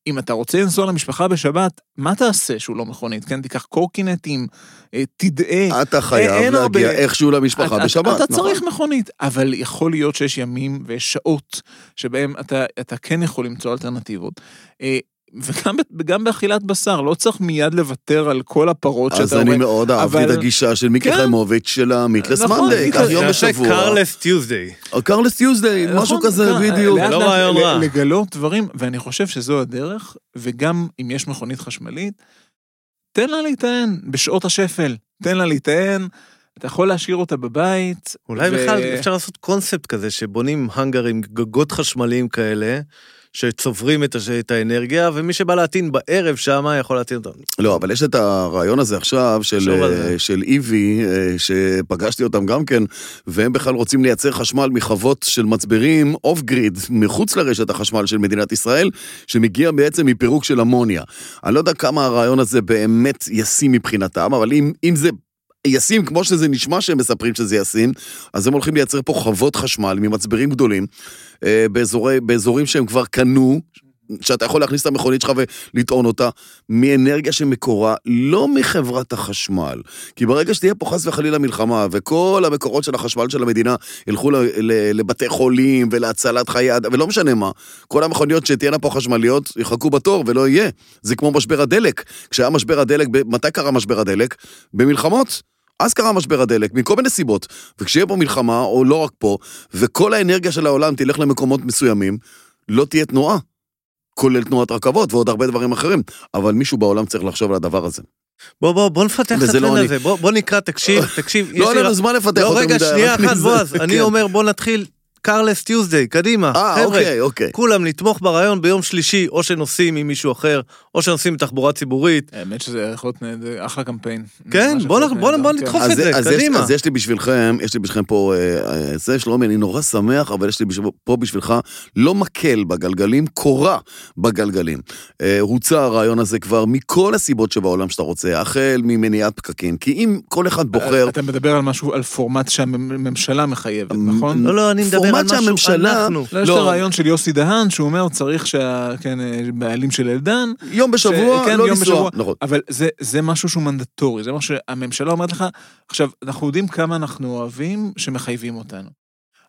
אם אתה רוצה לנסוע למשפחה בשבת, מה תעשה שהוא לא מכונית? כן, תיקח קורקינטים, אה, תדעה. אתה חייב אין הרבה- להגיע איכשהו למשפחה אתה- בשבת. אתה נכון. צריך מכונית, אבל יכול להיות שיש ימים ויש שעות שבהם אתה, אתה כן יכול למצוא אלטרנטיבות. אה, וגם, וגם באכילת בשר, לא צריך מיד לוותר על כל הפרות שאתה אז אני מאוד אהבתי את אבל- הגישה של מיקי כן. חיימוביץ' של המיטלס נכון, מנדי, קח יום בשבוע. קרלס טיוזדיי. או קרלס טיוזדיי, נכון, משהו כזה, כן, בדיוק. לא רעיון רע. לגלות דברים, ואני חושב שזו הדרך, וגם אם יש מכונית חשמלית, תן לה להיטען בשעות השפל, תן לה להיטען, אתה יכול להשאיר אותה בבית. אולי ו- בכלל אפשר לעשות קונספט כזה שבונים האנגרים, גגות חשמליים כאלה, שצוברים את, הש- את האנרגיה, ומי שבא להטעין בערב שם יכול להטעין אותם. לא, אבל יש את הרעיון הזה עכשיו של, אה. של איבי, אה, שפגשתי אותם גם כן, והם בכלל רוצים לייצר חשמל מחוות של מצברים אוף גריד, מחוץ לרשת החשמל של מדינת ישראל, שמגיע בעצם מפירוק של אמוניה. אני לא יודע כמה הרעיון הזה באמת ישים מבחינתם, אבל אם, אם זה... ישים, כמו שזה נשמע שהם מספרים שזה ישים, אז הם הולכים לייצר פה חוות חשמל ממצברים גדולים, באזורי, באזורים שהם כבר קנו, שאתה יכול להכניס את המכונית שלך ולטעון אותה, מאנרגיה שמקורה לא מחברת החשמל. כי ברגע שתהיה פה חס וחלילה מלחמה, וכל המקורות של החשמל של המדינה ילכו ל- ל- לבתי חולים ולהצלת חיי אדם, ולא משנה מה, כל המכוניות שתהיינה פה חשמליות יחכו בתור ולא יהיה. זה כמו משבר הדלק. כשהיה משבר הדלק, מתי קרה משבר הדלק? במלחמות. אז קרה משבר הדלק, מכל מיני סיבות. וכשיהיה פה מלחמה, או לא רק פה, וכל האנרגיה של העולם תלך למקומות מסוימים, לא תהיה תנועה. כולל תנועת רכבות ועוד הרבה דברים אחרים. אבל מישהו בעולם צריך לחשוב על הדבר הזה. בוא, בוא, בוא נפתח את וזה לא הטרנד אני. הזה, בוא, בוא נקרא, תקשיב, (laughs) תקשיב. לא היה לנו זמן לפתח לא, יותר רגע. שנייה אחת. (laughs) בועז, אני כן. אומר, בוא נתחיל קרלס טיוזדיי, קדימה. אה, חבר'ה, אוקיי, אוקיי. כולם לתמוך ברעיון ביום שלישי, או שנוסעים עם מישהו אחר, או שנוסעים בתחבורה ציבורית. האמת שזה יכול להיות אחלה קמפיין. כן, ממש בוא יכול נ- להיות בוא נ- נהדר, בוא כן. נדחוף את זה, קדימה. אז יש לי בשבילכם, יש לי בשבילכם פה, אה, אה, זה שלומי, אני נורא שמח, אבל יש לי פה בשבילך לא מקל בגלגלים, קורה בגלגלים. אה, הוצע הרעיון הזה כבר מכל הסיבות שבעולם שאתה רוצה, החל ממניעת פקקים, כי אם כל אחד בוחר... אתה מדבר על משהו, על פורמט שהממשלה מחייבת, נכון? לא, לא, אני מדבר משהו, שהממשלה- אנחנו. לא, יש את לא. הרעיון של יוסי דהן, שהוא אומר, צריך שה... כן, אה, של אלדן, יום בשבוע, ש- כן, לא יום לנסוע. בשבוע. נכון. אבל זה, זה משהו שהוא מנדטורי, זה מה שהממשלה אומרת לך, עכשיו, אנחנו יודעים כמה אנחנו אוהבים שמחייבים אותנו.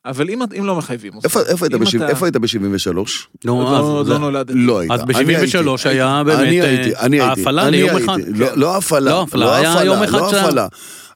אבל אם, אם לא מחייבים אותך, איפה איפה היית אם בשבע- אתה- איפה היית ב-73? לא, עוד אז- לא- עוד לא. לא היית. אז אני ב-73 הייתי. היה אני באמת, הייתי, אה, אני הייתי. ההפעלה אני ליום הייתי. אחד. לא- לא הפעלה. לא הפעלה, היה הפעלה, יום אחד לא.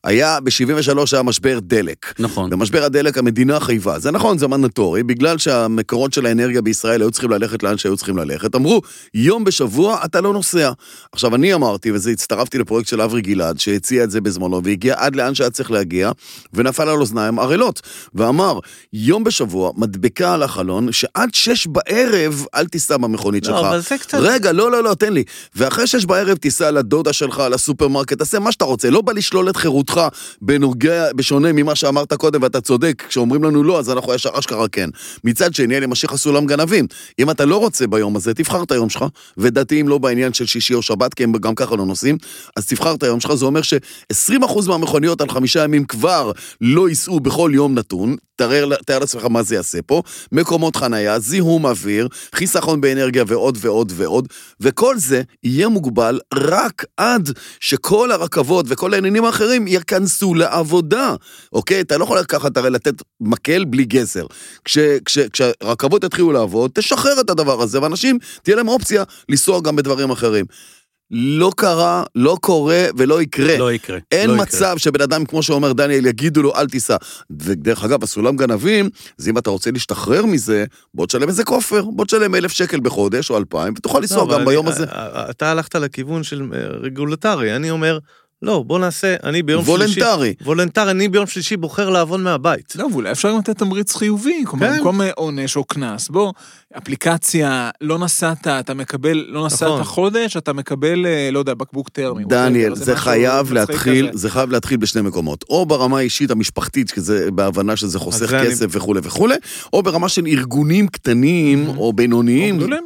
היה, ב-73 היה משבר דלק. נכון. במשבר הדלק המדינה חייבה. זה נכון, זה מנדטורי, בגלל שהמקורות של האנרגיה בישראל היו צריכים ללכת לאן שהיו צריכים ללכת. אמרו, יום בשבוע אתה לא נוסע. עכשיו, אני אמרתי, וזה הצטרפתי לפרויקט של אברי גלעד, שהציע את זה בזמנו, והגיע עד לאן שהיה צריך להגיע, ונפל על אוזניים ערלות. ואמר, יום בשבוע, מדבקה על החלון, שעד שש בערב אל תיסע במכונית שלך. לא, אבל זה קצת... רגע, לא, לא, לא, תן לי. ואחרי שש בערב תיסע לדודה שלך, לסופרמרקט, תעשה מה שאתה רוצה. לא בא לשלול את חירותך בנוגע, בשונה ממה שאמרת קודם, ואתה צודק, כשאומרים לנו לא, אז אנחנו ישר אשכרה כן. מצד שני, אני משאיר לך סולם גנבים. אם אתה לא רוצה ביום הזה, תבחר את היום שלך, ודתיים לא בעניין של שישי או שבת, כי הם גם ככה לא נוסעים, אז תבחר את היום שלך, זה אומר ש-20% מהמכוניות על חמישה ימים כבר לא ייסעו בכל יום נתון. תאר, תאר לעצמך מה זה יעשה פה, מקומות חנייה, זיהום אוויר, חיסכון באנרגיה ועוד ועוד ועוד, וכל זה יהיה מוגבל רק עד שכל הרכבות וכל העניינים האחרים ייכנסו לעבודה, אוקיי? אתה לא יכול לקחת, הרי לתת מקל בלי גזר. כש, כש, כשהרכבות יתחילו לעבוד, תשחרר את הדבר הזה, ואנשים, תהיה להם אופציה לנסוע גם בדברים אחרים. לא קרה, לא קורה ולא יקרה. לא יקרה. אין לא יקרה. מצב שבן אדם, כמו שאומר דניאל, יגידו לו, אל תיסע. ודרך אגב, הסולם גנבים, זה אם אתה רוצה להשתחרר מזה, בוא תשלם איזה כופר, בוא תשלם אלף שקל בחודש או אלפיים, ותוכל לנסוע לא, גם אני- ביום הזה. אתה הלכת לכיוון של אה, רגולטרי, אני אומר, לא, בוא נעשה, אני ביום שלישי... וולנטרי. וולנטרי, אני ביום שלישי בוחר לעבוד מהבית. לא, ואולי אפשר גם לתת תמריץ חיובי, כלומר, כן. במקום אה, עונש או קנס, בוא, אפליקציה, לא נסעת, אתה מקבל, לא נסעת נכון. חודש, אתה מקבל, אה, לא יודע, בקבוק טרמי. דניאל, זה משהו חייב להתחיל, כזה. זה חייב להתחיל בשני מקומות. או ברמה האישית המשפחתית, כי זה בהבנה שזה חוסך זה אני- כסף וכולי וכולי, או ברמה של ארגונים קטנים או בינוניים. או גדולים.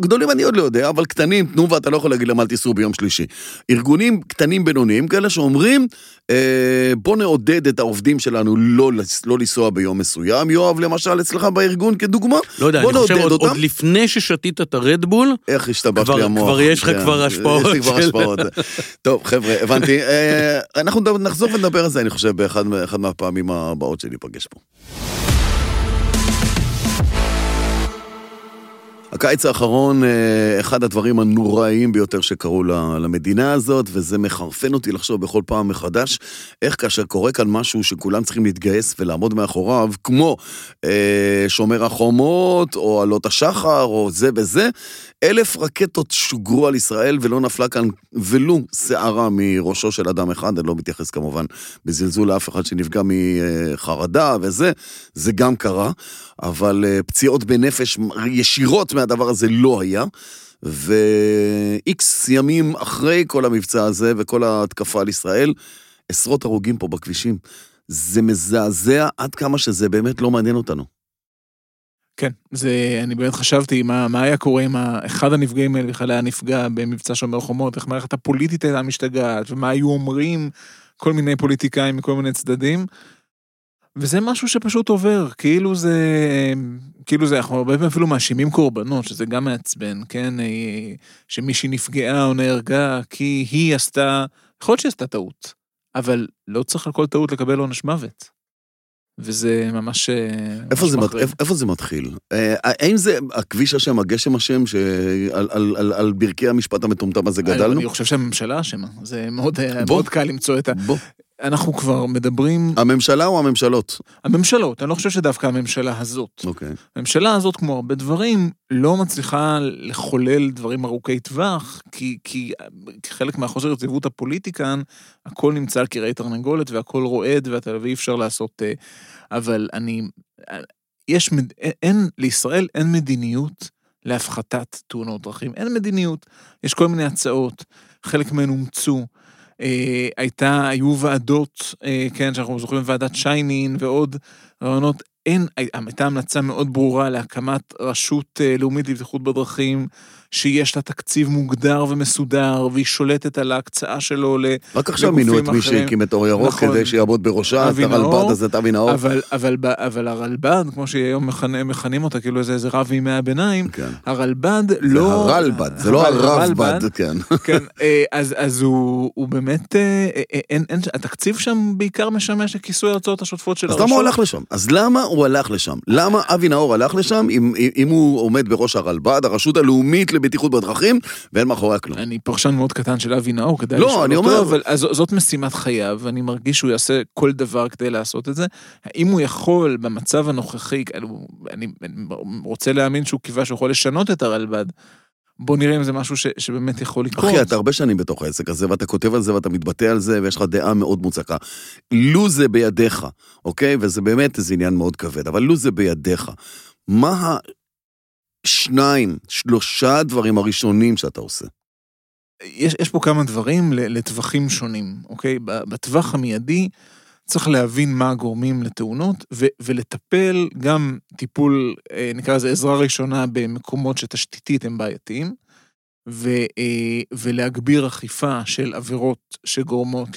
גדולים אני עוד לא יודע, אבל קטנים, תנובה, אתה לא יכול להגיד להם אל תיסעו ביום שלישי. ארגונים קטנים בינוניים, כאלה שאומרים, אה, בוא נעודד את העובדים שלנו לא, לא לנסוע ביום מסוים. יואב, למשל, אצלך בארגון כדוגמה, לא יודע, אני נעודד עוד, אותם. עוד לפני ששתית את הרדבול, איך השתבש כבר- לי המוח. כבר יש לך כן, כבר השפעות יש לי כבר השפעות. טוב, חבר'ה, הבנתי. אה, אנחנו נחזור ונדבר על זה, אני חושב, באחד מהפעמים הבאות שניפגש פה. הקיץ האחרון, אה, אחד הדברים הנוראיים ביותר שקרו למדינה הזאת, וזה מחרפן אותי לחשוב בכל פעם מחדש, איך כאשר קורה כאן משהו שכולם צריכים להתגייס ולעמוד מאחוריו, כמו אה, שומר החומות, או עלות השחר, או זה וזה, אלף רקטות שוגרו על ישראל ולא נפלה כאן ולו שערה מראשו של אדם אחד, אני לא מתייחס כמובן בזלזול לאף אחד שנפגע מחרדה וזה, זה גם קרה, אבל אה, פציעות בנפש ישירות מהדבר הזה לא היה. ואיקס ימים אחרי כל המבצע הזה וכל ההתקפה על ישראל, עשרות הרוגים פה בכבישים. זה מזעזע עד כמה שזה באמת לא מעניין אותנו. כן, זה, אני באמת חשבתי מה, מה היה קורה אם אחד הנפגעים האלה בכלל היה נפגע במבצע שומר חומות, איך מערכת הפוליטית הייתה משתגעת, ומה היו אומרים כל מיני פוליטיקאים מכל מיני צדדים. וזה משהו שפשוט עובר, כאילו זה, כאילו זה, אנחנו הרבה פעמים אפילו מאשימים קורבנות, שזה גם מעצבן, כן? אה, שמישהי נפגעה או נהרגה כי היא עשתה, יכול להיות שהיא עשתה טעות, אבל לא צריך על כל טעות לקבל עונש מוות. וזה ממש... אה, איפה ממש זה, מת. איפה, איפה זה מתחיל? אה, האם זה הכביש אשם, הגשם אשם, שעל על, על, על ברכי המשפט המטומטם הזה גדלנו? אני חושב שהממשלה אשמה, זה מאוד, אה, בוא. מאוד קל למצוא את ה... בוא, אנחנו כבר מדברים, הממשלה או הממשלות? הממשלות, אני לא חושב שדווקא הממשלה הזאת. אוקיי. הממשלה הזאת, כמו הרבה דברים, לא מצליחה לחולל דברים ארוכי טווח, כי, כי חלק מהחוסר יציבות הפוליטי כאן, הכל נמצא על כרעי תרנגולת והכל רועד ואתה- ואי אפשר לעשות... אה, אבל אני... אה, יש... מד- אין... לישראל אין מדיניות להפחתת תאונות דרכים. אין מדיניות. יש כל מיני הצעות, חלק מהן אומצו. אה, הייתה, היו ועדות, אה, כן, שאנחנו זוכרים ועדת שיינין ועוד רעיונות. אין, הייתה המלצה מאוד ברורה להקמת רשות אה, לאומית לבטיחות בדרכים, שיש לה תקציב מוגדר ומסודר, והיא שולטת על ההקצאה שלו ל... רק עכשיו לגופים מינו את מי אחרים. שהקים את אור ירוק נכון. כדי שיעמוד בראשה, את הרלב"ד הזה, את אבי נאור. אבל, אבל, ב- אבל הרלב"ד, כמו שהיום מכנה- מכנים אותה, כאילו איזה, איזה רב מימי הביניים, כן. הרלבד זה לא... הרלב"ד, זה לא הר- הרבב"ד, כן. (laughs) כן, אה, אז, אז הוא, הוא באמת, אה, אה, אין, אין, התקציב שם בעיקר משמש לכיסוי ההוצאות השוטפות של אז הרשות. למה הוא הלך לשם? אז למה הוא הוא הלך לשם? למה אבי נאור הלך לשם אם, אם הוא עומד בראש הרלב"ד, הרשות הלאומית לבטיחות בדרכים, ואין מאחוריה כלום? אני פרשן מאוד קטן של אבי נאור, כדאי לא, לשאול אותו, אומר- אבל אז זאת משימת חייו, אני מרגיש שהוא יעשה כל דבר כדי לעשות את זה. האם הוא יכול במצב הנוכחי, כאילו, אני אני רוצה להאמין שהוא קיווה שהוא יכול לשנות את הרלב"ד. בוא נראה אם זה משהו ש, שבאמת יכול לקרות. אחי, אתה הרבה שנים בתוך העסק הזה, ואתה כותב על זה ואתה מתבטא על זה, ויש לך דעה מאוד מוצקה. לו זה בידיך, אוקיי? וזה באמת איזה עניין מאוד כבד, אבל לו זה בידיך. מה השניים, שלושה דברים הראשונים שאתה עושה? יש, יש פה כמה דברים לטווחים שונים, אוקיי? בטווח המיידי צריך להבין מה הגורמים לתאונות ו- ולטפל גם טיפול, אה, נקרא לזה עזרה ראשונה במקומות שתשתיתית הם בעייתיים, ו- אה, ולהגביר אכיפה של עבירות שגורמות.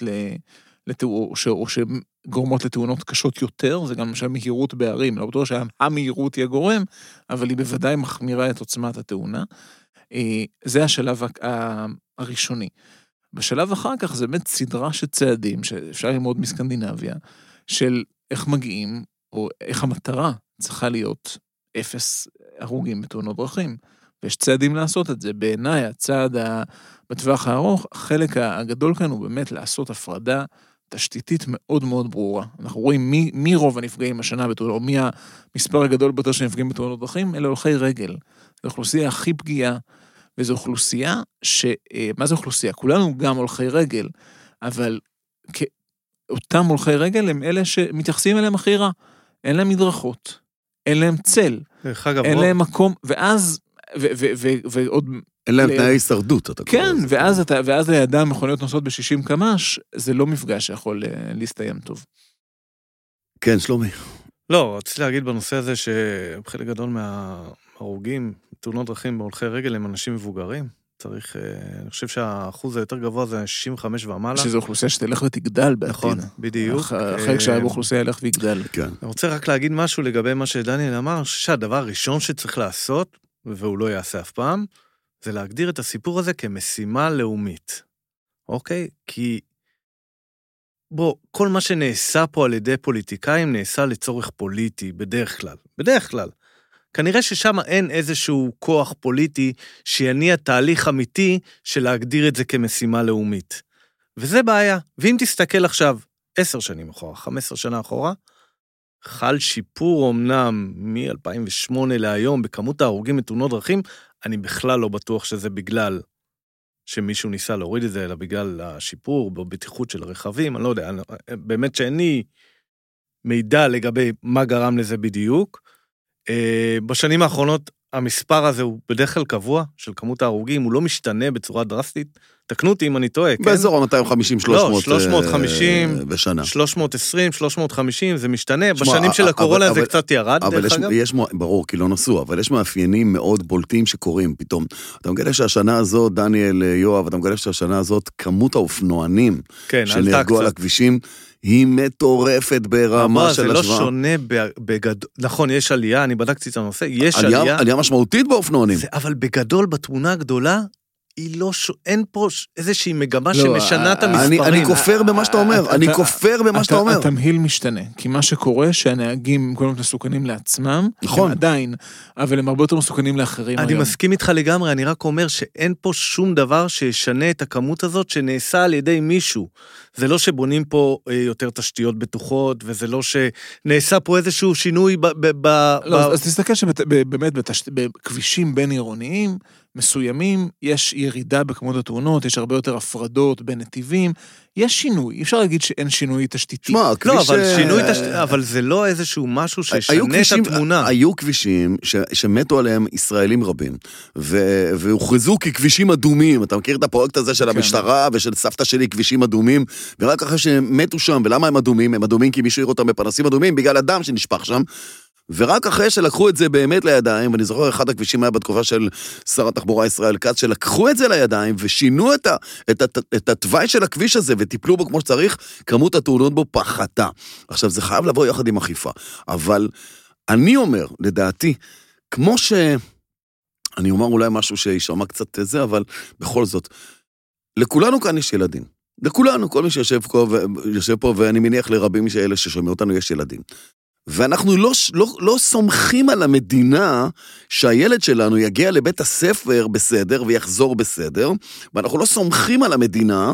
לתאו- או, ש- או שגורמות לתאונות קשות יותר, זה גם למשל מהירות בערים, לא בטוח שהמהירות היא הגורם, אבל היא בוודאי מחמירה את עוצמת התאונה. אה, זה השלב הראשוני. בשלב אחר כך זה באמת סדרה של צעדים שאפשר ללמוד מסקנדינביה, של איך מגיעים, או איך המטרה צריכה להיות אפס הרוגים בתאונות דרכים. ויש צעדים לעשות את זה. בעיניי, הצעד ה... בטווח הארוך, החלק הגדול כאן הוא באמת לעשות הפרדה תשתיתית מאוד מאוד ברורה. אנחנו רואים מי, מי רוב הנפגעים השנה בתאונות, או מי המספר הגדול ביותר של נפגעים בתאונות דרכים, אלה הולכי רגל. זו האוכלוסייה הכי פגיעה, וזו אוכלוסייה ש... אה, מה זה אוכלוסייה? כולנו גם הולכי רגל, אבל כ... אותם הולכי רגל הם אלה שמתייחסים אליהם הכי רע. אין להם מדרכות, אין להם צל, אגב, אין להם מקום, ואז... ו- ו- ו- ועוד אין להם ל- תנאי הישרדות, אתה קורא כן, לזה. ואז, אתה, ואז לידם מכוניות נוסעות ב-60 קמ"ש, זה לא מפגש שיכול אה, להסתיים טוב. כן, שלומי. לא, רציתי להגיד בנושא הזה שחלק גדול מההרוגים בתאונות דרכים בהולכי רגל הם אנשים מבוגרים. צריך, אה, אני חושב שהאחוז היותר גבוה זה 65 ומעלה. שזו אוכלוסייה שתלך ותגדל בעתיד. נכון, בדיוק. הח- החלק שהיה באוכלוסייה ילך ויגדל. כן. אני רוצה רק להגיד משהו לגבי מה שדניאל אמר, אני חושב שהדבר הראשון שצריך לעשות, והוא לא יעשה אף פעם, זה להגדיר את הסיפור הזה כמשימה לאומית, אוקיי? כי בוא, כל מה שנעשה פה על ידי פוליטיקאים נעשה לצורך פוליטי, בדרך כלל. בדרך כלל. כנראה ששם אין איזשהו כוח פוליטי שיניע תהליך אמיתי של להגדיר את זה כמשימה לאומית. וזה בעיה. ואם תסתכל עכשיו עשר שנים אחורה, 15 שנה אחורה, חל שיפור אמנם מ-2008 להיום בכמות ההרוגים בתאונות דרכים, אני בכלל לא בטוח שזה בגלל שמישהו ניסה להוריד את זה, אלא בגלל השיפור בבטיחות של הרכבים, אני לא יודע, אני, באמת שאין לי מידע לגבי מה גרם לזה בדיוק. אה, בשנים האחרונות המספר הזה הוא בדרך כלל קבוע, של כמות ההרוגים, הוא לא משתנה בצורה דרסטית. תקנו אותי אם אני טועה, כן? באזור ה-250-300 לא, 350, בשנה. 320, 350, זה משתנה. תשמע, בשנים של אבל- הקורונה אבל- זה קצת ירד, אבל דרך יש, אגב. יש, ברור, כי לא נסעו, אבל יש מאפיינים מאוד בולטים שקורים פתאום. אתה מגלה שהשנה הזאת, דניאל, אה, יואב, אתה מגלה שהשנה הזאת, כמות האופנוענים כן, שנהרגו על. הכבישים, היא מטורפת ברמה של זה לא השוואה. שונה בגדול, נכון, יש עלייה, אני בדקתי את הנושא, יש עלייה, עלייה, משמעותית באופנוענים. אבל בגדול, בתמונה הגדולה, היא לא, ש... אין פה ש- איזושהי מגמה לא, שמשנה את אני- המספרים. אני, אני כופר במה שאתה אומר, אתה- אני אתה- כופר במה שאתה הת- אומר. התמהיל משתנה, כי מה שקורה שהנהגים קודם כל מסוכנים לעצמם, נכון. הם עדיין, אבל הם הרבה יותר מסוכנים לאחרים אני היום. מסכים איתך לגמרי, אני רק אומר שאין פה שום דבר שישנה את הכמות הזאת שנעשה על ידי מישהו. זה לא שבונים פה אה, יותר תשתיות בטוחות, וזה לא שנעשה פה איזשהו שינוי ב... ב, ב, לא, ב... אז- אז תסתכל שבאמת בכבישים בין עירוניים מסוימים יש ירידה בכמות התאונות, יש הרבה יותר הפרדות בין נתיבים, יש שינוי, אי אפשר להגיד שאין שינוי תשתיתי. שמע, לא, הכביש... אבל אה, שינוי תשתית, אבל זה לא איזשהו משהו שישנה את כבישים- התמונה. היו כבישים ש, שמתו עליהם ישראלים רבים, ו, והוכרזו ככבישים אדומים. אתה מכיר את הפרויקט הזה של כן. המשטרה ושל סבתא שלי, כבישים אדומים, ורק אחרי שהם מתו שם, ולמה הם אדומים? הם אדומים כי מישהו העיר אותם בפנסים אדומים, בגלל הדם שנשפך שם. ורק אחרי שלקחו את זה באמת לידיים, ואני זוכר אחד הכבישים היה בתקופה של שר התחבורה ישראל כץ, שלקחו את זה לידיים ושינו את, ה, את, ה, את התוואי של הכביש הזה וטיפלו בו כמו שצריך, כמות התאונות בו פחתה. עכשיו, זה חייב לבוא יחד עם אכיפה, אבל אני אומר, לדעתי, כמו ש... אני אומר אולי משהו שיישמע קצת זה, אבל בכל זאת, לכולנו כאן יש ילדים. לכולנו, כל מי שיושב פה, ו... פה ואני מניח לרבים מאלה ששומעים אותנו, יש ילדים. ואנחנו לא, לא, לא סומכים על המדינה שהילד שלנו יגיע לבית הספר בסדר ויחזור בסדר, ואנחנו לא סומכים על המדינה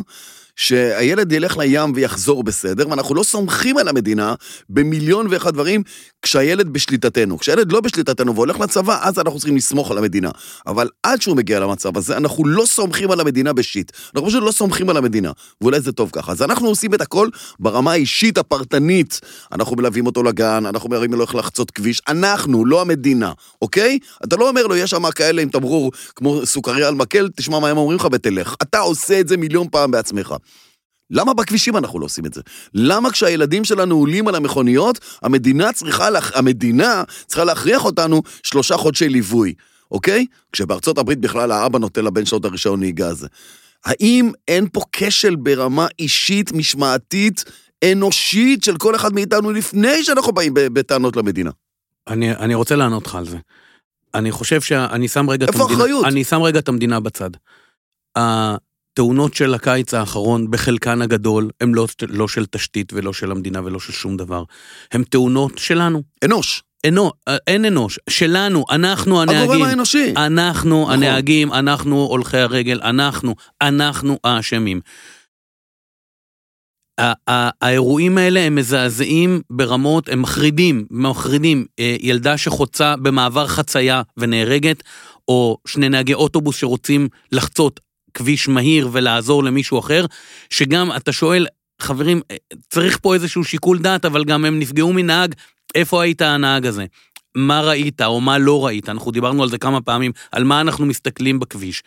שהילד ילך לים ויחזור בסדר, ואנחנו לא סומכים על המדינה במיליון ואחד דברים כשהילד בשליטתנו. כשהילד לא בשליטתנו והולך לצבא, אז אנחנו צריכים לסמוך על המדינה. אבל עד שהוא מגיע למצב הזה, אנחנו לא סומכים על המדינה בשיט. אנחנו פשוט לא סומכים על המדינה, ואולי זה טוב ככה. אז אנחנו עושים את הכל ברמה האישית הפרטנית. אנחנו מלווים אותו לגן, אנחנו מלווים לו איך לחצות כביש, אנחנו, לא המדינה, אוקיי? אתה לא אומר לו, יש שם כאלה עם תמרור כמו סוכריה על מקל, תשמע מה הם אומרים לך ותלך. אתה עושה את זה מיליון פעם בעצמך. למה בכבישים אנחנו לא עושים את זה? למה כשהילדים שלנו עולים על המכוניות, המדינה צריכה, לה... המדינה צריכה להכריח אותנו שלושה חודשי ליווי, אוקיי? כשבארצות הברית בכלל האבא נותן לבן שלו את הרישיון נהיגה הזה. האם אין פה כשל ברמה אישית, משמעתית, אנושית של כל אחד מאיתנו לפני שאנחנו באים בטענות למדינה? אני, אני רוצה לענות לך על זה. אני חושב שאני שם רגע את איפה המדינה... האחריות? אני שם רגע את המדינה בצד. התאונות של הקיץ האחרון, בחלקן הגדול, הן לא, לא של תשתית ולא של המדינה ולא של שום דבר. הן תאונות שלנו. אנוש. אינו, אין אנוש. שלנו, אנחנו הנהגים. הגורם האנושי. אנחנו נכון. הנהגים, אנחנו הולכי הרגל, אנחנו, אנחנו האשמים. האירועים האלה הם מזעזעים ברמות, הם מחרידים, מחרידים. אה, ילדה שחוצה במעבר חצייה ונהרגת, או שני נהגי אוטובוס שרוצים לחצות כביש מהיר ולעזור למישהו אחר, שגם אתה שואל, חברים, אה, צריך פה איזשהו שיקול דעת, אבל גם הם נפגעו מנהג, איפה היית הנהג הזה? מה ראית או מה לא ראית, אנחנו דיברנו על זה כמה פעמים, על מה אנחנו מסתכלים בכביש.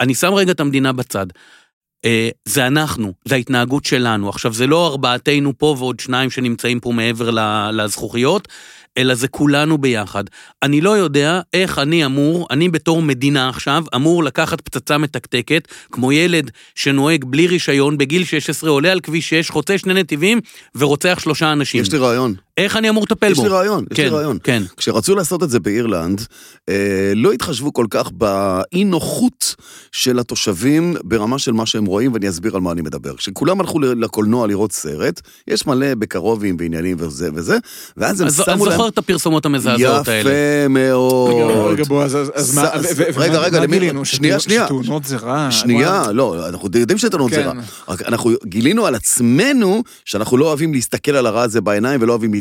אני שם רגע את המדינה בצד. אה, זה אנחנו, זה ההתנהגות שלנו. עכשיו, זה לא ארבעתנו פה ועוד שניים שנמצאים פה מעבר לזכוכיות, אלא זה כולנו ביחד. אני לא יודע איך אני אמור, אני בתור מדינה עכשיו, אמור לקחת פצצה מתקתקת, כמו ילד שנוהג בלי רישיון, בגיל 16 עולה על כביש 6, חוצה שני נתיבים ורוצח שלושה אנשים. יש לי רעיון. איך אני אמור לטפל יש בו? לי רעיון, יש לי כן, רעיון. כן. כשרצו לעשות את זה באירלנד, אה, לא התחשבו כל כך באי נוחות של התושבים ברמה של מה שהם רואים, ואני אסביר על מה אני מדבר. כשכולם הלכו לקולנוע לראות סרט, יש מלא בקרובים ועניינים וזה וזה, ואז הם אז אז שמו להם... זוכר את הפרסומות המזעזעות האלה. יפה מאוד. רגע, רגע, בועז, אז- אז מה, ו- ו- רגע, רגע, למי-? שנייה, שנייה. שתאונות זה רע. שנייה. לא, אנחנו יודעים שתאונות זה כן. רע. רק אנחנו גילינו על עצמנו שאנחנו לא אוהבים להסתכל על הרע הזה בעיניים ולא אוהבים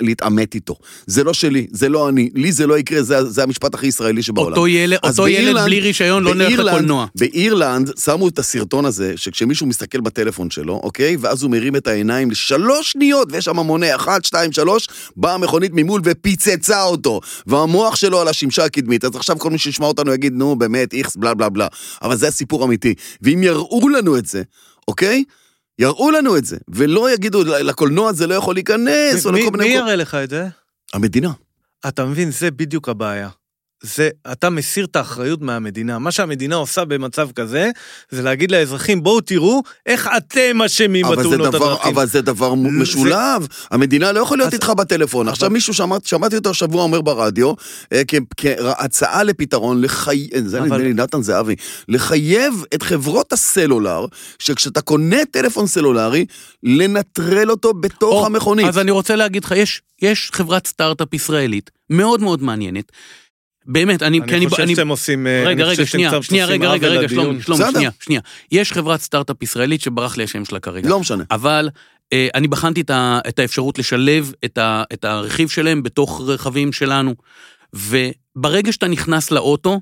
להתעמת איתו. זה לא שלי, זה לא אני, לי זה לא יקרה, זה, זה המשפט הכי ישראלי שבעולם. אותו ילד, אותו ילד באירלנד- בלי רישיון לא נלך לקולנוע. באירלנד שמו את הסרטון הזה, שכשמישהו מסתכל בטלפון שלו, אוקיי? ואז הוא מרים את העיניים לשלוש שניות, ויש שם מונה אחת, שתיים, שלוש, באה המכונית ממול ופיצצה אותו. והמוח שלו על השמשה הקדמית. אז עכשיו כל מי שישמע אותנו יגיד, נו, באמת, איכס, בלה בלה בלה. אבל זה הסיפור אמיתי. ואם יראו לנו את זה, אוקיי? יראו לנו את זה, ולא יגידו, לקולנוע זה לא יכול להיכנס, או מי לכל מי מיני... יראה לך את זה? המדינה. אתה מבין, זה בדיוק הבעיה. זה, אתה מסיר את האחריות מהמדינה. מה שהמדינה עושה במצב כזה, זה להגיד לאזרחים, בואו תראו איך אתם אשמים אבל זה בתאונות הדרכים. אבל זה דבר זה- משולב. המדינה לא יכולה להיות אז- איתך בטלפון. עכשיו מישהו, שמע- שמעתי אותו השבוע אומר ברדיו, אה, כ- כהצעה לפתרון, לחי... אה, זה אבל- נדמה לי נתן זהבי, לחייב את חברות הסלולר, שכשאתה קונה טלפון סלולרי, לנטרל אותו בתוך או, המכונית. אז אני רוצה להגיד לך, יש, יש חברת סטארט-אפ ישראלית מאוד מאוד מעניינת. באמת, אני... כי אני חושב אני- שאתם עושים... רגע, רגע, שנייה, שנייה, רגע, רגע, רגע. שלומי, בסדר. שנייה, שנייה. יש חברת סטארט-אפ ישראלית שברח לי השם שלה כרגע. לא משנה. אבל אה, אני בחנתי את, ה, את האפשרות לשלב את, ה, את הרכיב שלהם בתוך רכבים שלנו, וברגע שאתה נכנס לאוטו,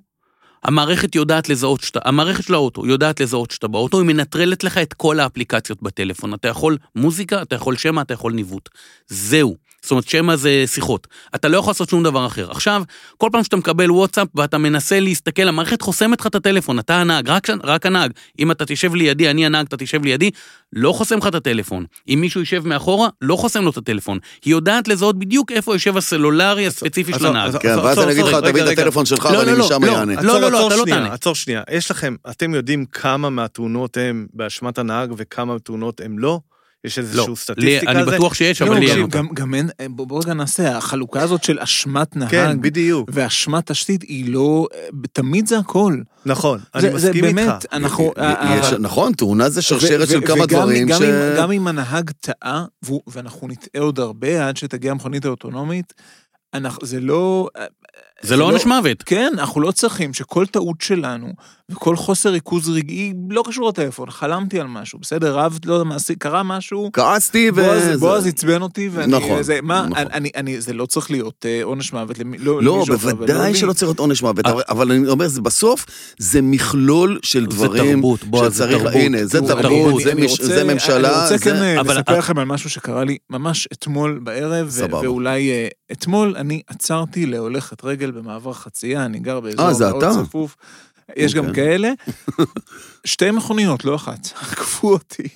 המערכת יודעת לזהות שאתה, המערכת של האוטו יודעת לזהות שאתה באוטו, היא מנטרלת לך את כל האפליקציות בטלפון. אתה יכול מוזיקה, אתה יכול שמע, אתה יכול ניווט. זהו. זאת אומרת, שמע זה שיחות. אתה לא יכול לעשות שום דבר אחר. עכשיו, כל פעם שאתה מקבל וואטסאפ ואתה מנסה להסתכל, המערכת חוסמת לך את הטלפון, אתה הנהג, רק, רק הנהג. אם אתה תשב לידי, אני הנהג, אתה תשב לידי, לא חוסם לך את הטלפון. אם מישהו יישב מאחורה, לא חוסם לו את הטלפון. היא יודעת לזהות בדיוק איפה יושב הסלולרי הספציפי של הנהג. כן, ואז אני אגיד לך, תביא את. הטלפון שלך לא, ואני לא, לא, משם לא. אענה. לא, לא, לא, עצור אתה לא תענה. עצור שנייה. יש לכם, אתם יודעים כמה מהתאונות הם באשמת הנהג וכמה תאונות הם לא? יש לא, איזושהי לי- סטטיסטיקה אני על זה? בטוח שיש, לא, אבל לי אין גם- אותה. גם- גם אין, בוא בוא רגע נעשה, החלוקה הזאת של אשמת נהג, כן, בדיוק. ואשמת תשתית היא לא, תמיד זה הכל. נכון, אני זה- זה מסכים איתך. באמת, אנחנו... יש- אבל- נכון, תאונה זה שרשרת ו- של ו- כמה וגם- דברים גם ש... אם- גם אם הנהג טעה, ואנחנו נטעה עוד הרבה עד שתגיע המכונית האוטונומית, אנחנו- זה לא... זה לא עונש מוות. כן, אנחנו לא צריכים שכל טעות שלנו וכל חוסר ריכוז רגעי לא קשור לטלפון, חלמתי על משהו, בסדר, רב, לא יודע מה, עשי- קרה משהו, כעסתי ו... בועז, זה- בועז עצבן אותי, ואני... נכון, זה, מה, נכון. אני, אני, אני, זה לא צריך להיות אה, עונש מוות למי, לא, לא, למישהו אחר, ולא בוודאי. שלא צריך להיות עונש מוות, אה. אבל- אבל אני אומר, זה בסוף, זה מכלול של זה דברים תרבות, בועז, זה תרבות. הנה, זה תרבות, אני- זה אני מש- רוצה- זה ממשלה, אני רוצה כן זה... אה, אבל- לספר לכם על משהו שקרה לי ממש אתמול בערב. ואולי אה, אתמול אני עצרתי להולכת רגל במעבר חצייה, אני גר באזור אה, זה מאוד אתה? צפוף. יש גם אוקיי. כאלה. (laughs) שתי מכוניות, לא אחת, (laughs) עקפו אותי.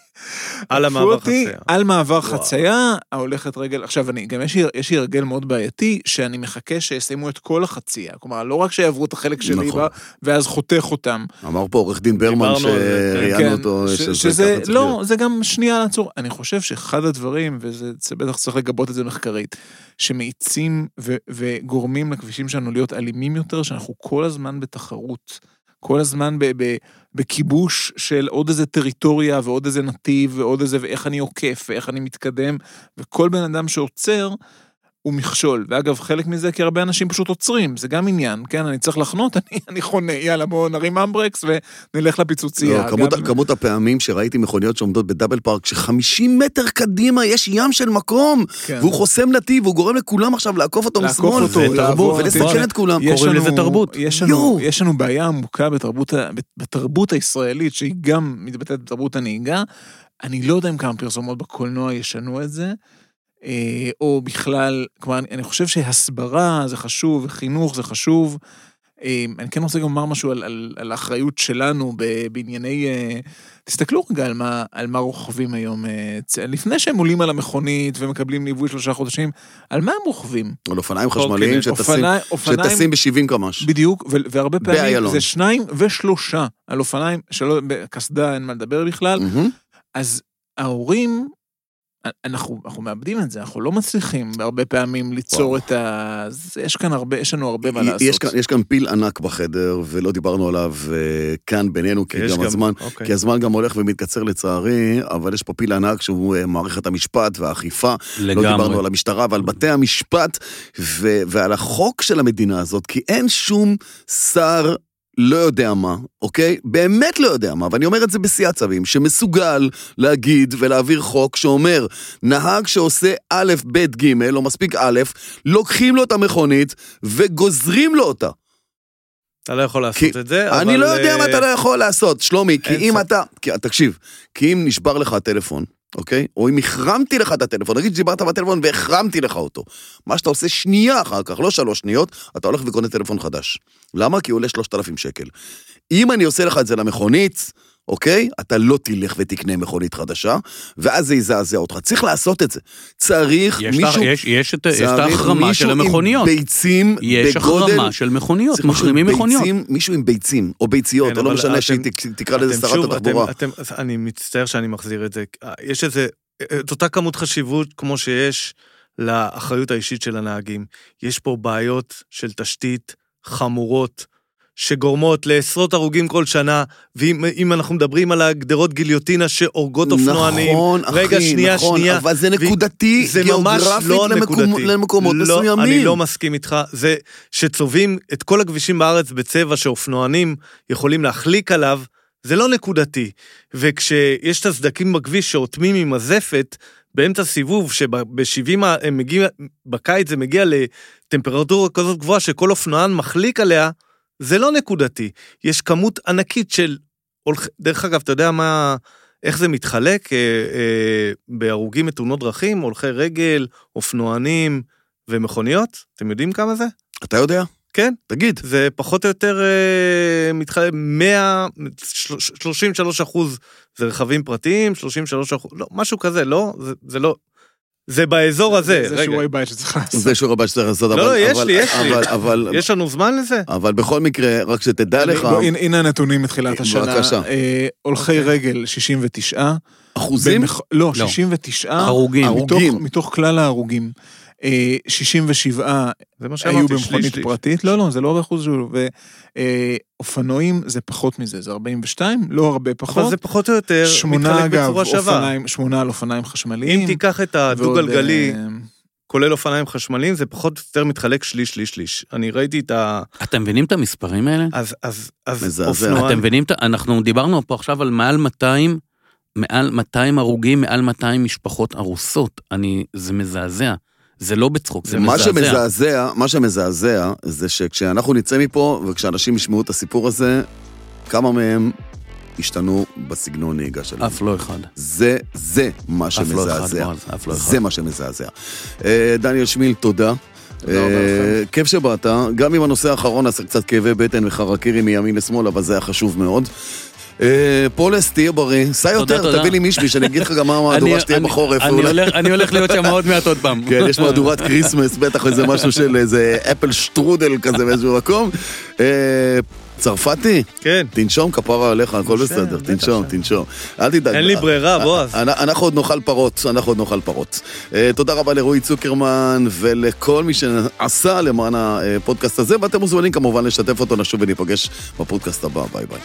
על המעבר חצייה. על מעבר חצייה, ההולכת רגל. עכשיו, אני, גם יש לי, יש לי הרגל מאוד בעייתי, שאני מחכה שיסיימו את כל החצייה. כלומר, לא רק שיעברו את החלק שלי, נכון. בה, ואז חותך אותם. אמר פה עורך דין ברמן שראיינו כן, אותו, ש- שזה שזה, ככה צריך לא, להיות. זה גם שנייה לעצור. אני חושב שאחד הדברים, וזה זה בטח צריך לגבות את זה מחקרית, שמאיצים ו- וגורמים לכבישים שלנו להיות אלימים יותר, שאנחנו כל הזמן בתחרות. כל הזמן ב- ב- בכיבוש של עוד איזה טריטוריה ועוד איזה נתיב ועוד איזה, ואיך אני עוקף ואיך אני מתקדם, וכל בן אדם שעוצר, הוא מכשול. ואגב, חלק מזה כי הרבה אנשים פשוט עוצרים, זה גם עניין, כן? אני צריך לחנות, (laughs) אני, אני חונה, יאללה, בואו נרים אמברקס ונלך לפיצוצייה. לא, כמות, גם- כמות הפעמים שראיתי מכוניות שעומדות בדאבל פארק, ש-50 מטר קדימה יש ים של מקום, כן. והוא חוסם נתיב, והוא גורם לכולם עכשיו לעקוף אותו לעקוף משמאל, אותו, ו- לעבור, ולסכן כן. את כולם. יש קוראים לנו- לזה תרבות. יש לנו. יש לנו בעיה עמוקה בתרבות, בתרבות הישראלית, שהיא גם מתבטאת בתרבות הנהיגה. אני לא יודע אם כמה פרסומות בקולנוע ישנו את זה, או בכלל, כלומר, אני, חושב שהסברה זה חשוב, וחינוך זה חשוב. אה, אני כן רוצה גם לומר משהו על, על, על האחריות שלנו בענייני... אה, תסתכלו רגע על מה, על מה רוכבים היום. אה, לפני שהם עולים על המכונית ומקבלים ליווי שלושה חודשים, על מה הם רוכבים? על אופניים חשמליים שטסים- שטסים ב-70 קמ"ש. בדיוק, והרבה פעמים באיילון. זה שניים ושלושה על אופניים, שלא, בקסדה אין מה לדבר בכלל, מהמם. אז ההורים, אנחנו, אנחנו מאבדים את זה, אנחנו לא מצליחים הרבה פעמים ליצור וואו. את ה... יש כאן הרבה, יש לנו הרבה מה לעשות. יש כאן, יש כאן פיל ענק בחדר, ולא דיברנו עליו אה, כאן בינינו, כי יש גם הזמן, אוקיי. כי הזמן גם הולך ומתקצר לצערי, אבל יש פה פיל ענק שהוא אה, מערכת המשפט והאכיפה. לא דיברנו לגמרי. על המשטרה ועל בתי המשפט ו- ועל החוק של המדינה הזאת, כי אין שום שר לא יודע מה, אוקיי? באמת לא יודע מה, ואני אומר את זה בשיא הצווים, שמסוגל להגיד ולהעביר חוק שאומר, נהג שעושה א', ב', ג', או מספיק א', לוקחים לו את המכונית וגוזרים לו אותה. אתה לא יכול כי- לעשות את זה, אבל... אני לא יודע מה אה, אתה לא יכול לעשות, שלומי, כי אם. אתה... כי, תקשיב, כי אם נשבר לך הטלפון, אוקיי? או אם החרמתי לך את הטלפון, נגיד שדיברת בטלפון והחרמתי לך אותו. מה שאתה עושה שנייה אחר כך, לא שלוש שניות, אתה הולך וקונה טלפון חדש. למה? כי הוא עולה 3,000 שקל. אם אני עושה לך את זה למכונית, אוקיי? אתה לא תלך ותקנה מכונית חדשה, ואז זה יזעזע אותך. צריך לעשות את זה. צריך יש מישהו... יש- יש את יש את צריך ההחרמה מישהו של המכוניות. עם ביצים יש בגודל... החרמה של מכוניות, צריך מישהו מחרימים מכוניות. ביצים, מישהו עם ביצים, או ביציות, כן, או לא משנה אתם- שהיא תק- תקרא לזה שרת שוב, התחבורה. אתם, אתם, אני מצטער שאני מחזיר את זה. יש איזה, את אותה כמות חשיבות כמו שיש לאחריות האישית של הנהגים. יש פה בעיות של תשתית חמורות, שגורמות לעשרות הרוגים כל שנה, ואם אם אנחנו מדברים על הגדרות גיליוטינה שהורגות אופנוענים, נכון, אחי, רגע, שנייה, נכון, שנייה. אבל זה נקודתי, זה ממש גיאוגרפית לא למקומ- נקודתי. למקומות לא, מסוימים. אני לא מסכים איתך. זה שצובעים את כל הכבישים בארץ בצבע שאופנוענים יכולים להחליק עליו, זה לא נקודתי. וכשיש את הסדקים בכביש שאוטמים עם הזפת, באמצע סיבוב, שב-70, מגיע, בקיץ זה מגיע לטמפרטורה כזאת גבוהה שכל אופנוען מחליק עליה, זה לא נקודתי. יש כמות ענקית של... דרך אגב, אתה יודע מה... איך זה מתחלק אה, אה, בהרוגים מתאונות דרכים, הולכי רגל, אופנוענים ומכוניות? אתם יודעים כמה זה? אתה יודע? כן. תגיד. זה פחות או יותר אה, מתחלק, 100, 33 אחוז זה רכבים פרטיים, 33 אחוז, לא, משהו כזה, לא? זה, זה לא... זה באזור הזה, זה. שיעורי בית שצריך לעשות. זה שיעור הבא שצריך לעשות, אבל... לא, לא, יש אבל- לי, יש לי. אבל- אבל... יש לנו זמן לזה? אבל בכל מקרה, רק שתדע לך, הנה- הנתונים מתחילת השנה. בבקשה. אה, הולכי רגל, 69. אחוזים? לא, לא. 69. הרוגים. הרוגים. מתוך- מתוך כלל ההרוגים. אה, 67 זה מה היו במכונית. פרטית, לא, לא, זה לא באחוז שלו, ואופנועים זה פחות מזה, זה 42, לא הרבה פחות. אבל זה פחות או יותר שמונה מתחלק אגב, בצורה שווה. אופניים, שמונה על אופניים חשמליים. אם תיקח את הדו-גלגלי, אה, כולל אופניים חשמליים, זה פחות או יותר מתחלק שליש, שליש, שליש. אני ראיתי את ה... אתם מבינים את המספרים האלה? אז, אז, אז מזעזע. אופנוען... אתם מבינים? את ה- אנחנו דיברנו פה עכשיו על מעל 200, מעל 200 הרוגים, מעל 200 משפחות הרוסות. אני, זה מזעזע. זה לא בצחוק, זה מה מזעזע. שמזעזע, מה שמזעזע, זה שכשאנחנו נצא מפה, וכשאנשים ישמעו את הסיפור הזה, כמה מהם השתנו בסגנון נהיגה שלהם. אף לא אחד. זה, זה מה אף לא אחד, שמזעזע. אף לא אחד. זה מה שמזעזע. אה, דניאל שמיל, תודה. אה. כיף שבאת, גם אם הנושא האחרון עשה קצת כאבי בטן וחרקירי מימין לשמאל, אבל זה היה חשוב מאוד. אה, פולס, תהיה בריא, סע יותר. תביא לי מישמיש, אני אגיד לך גם מה (laughs) המהדורה שתהיה בחורף. אני. הולך- להיות שם עוד מעט עוד פעם. (laughs) כן, יש מהדורת כריסמס, בטח איזה משהו של איזה אפל שטרודל כזה באיזשהו מקום. אה, צרפתי, כן. תנשום כפרה עליך, הכל בסדר, תנשום, תנשום. אל תדאג. אין לי ברירה, בועז. אנ- אנחנו עוד נאכל פרות, אנחנו עוד נאכל פרות. אה, תודה רבה לרועי צוקרמן ולכל מי שעשה למען הפודקאסט הזה, ואתם מוזמנים כמובן לשתף אותו, נשוב וניפגש בפודקאסט הבא, ביי ביי.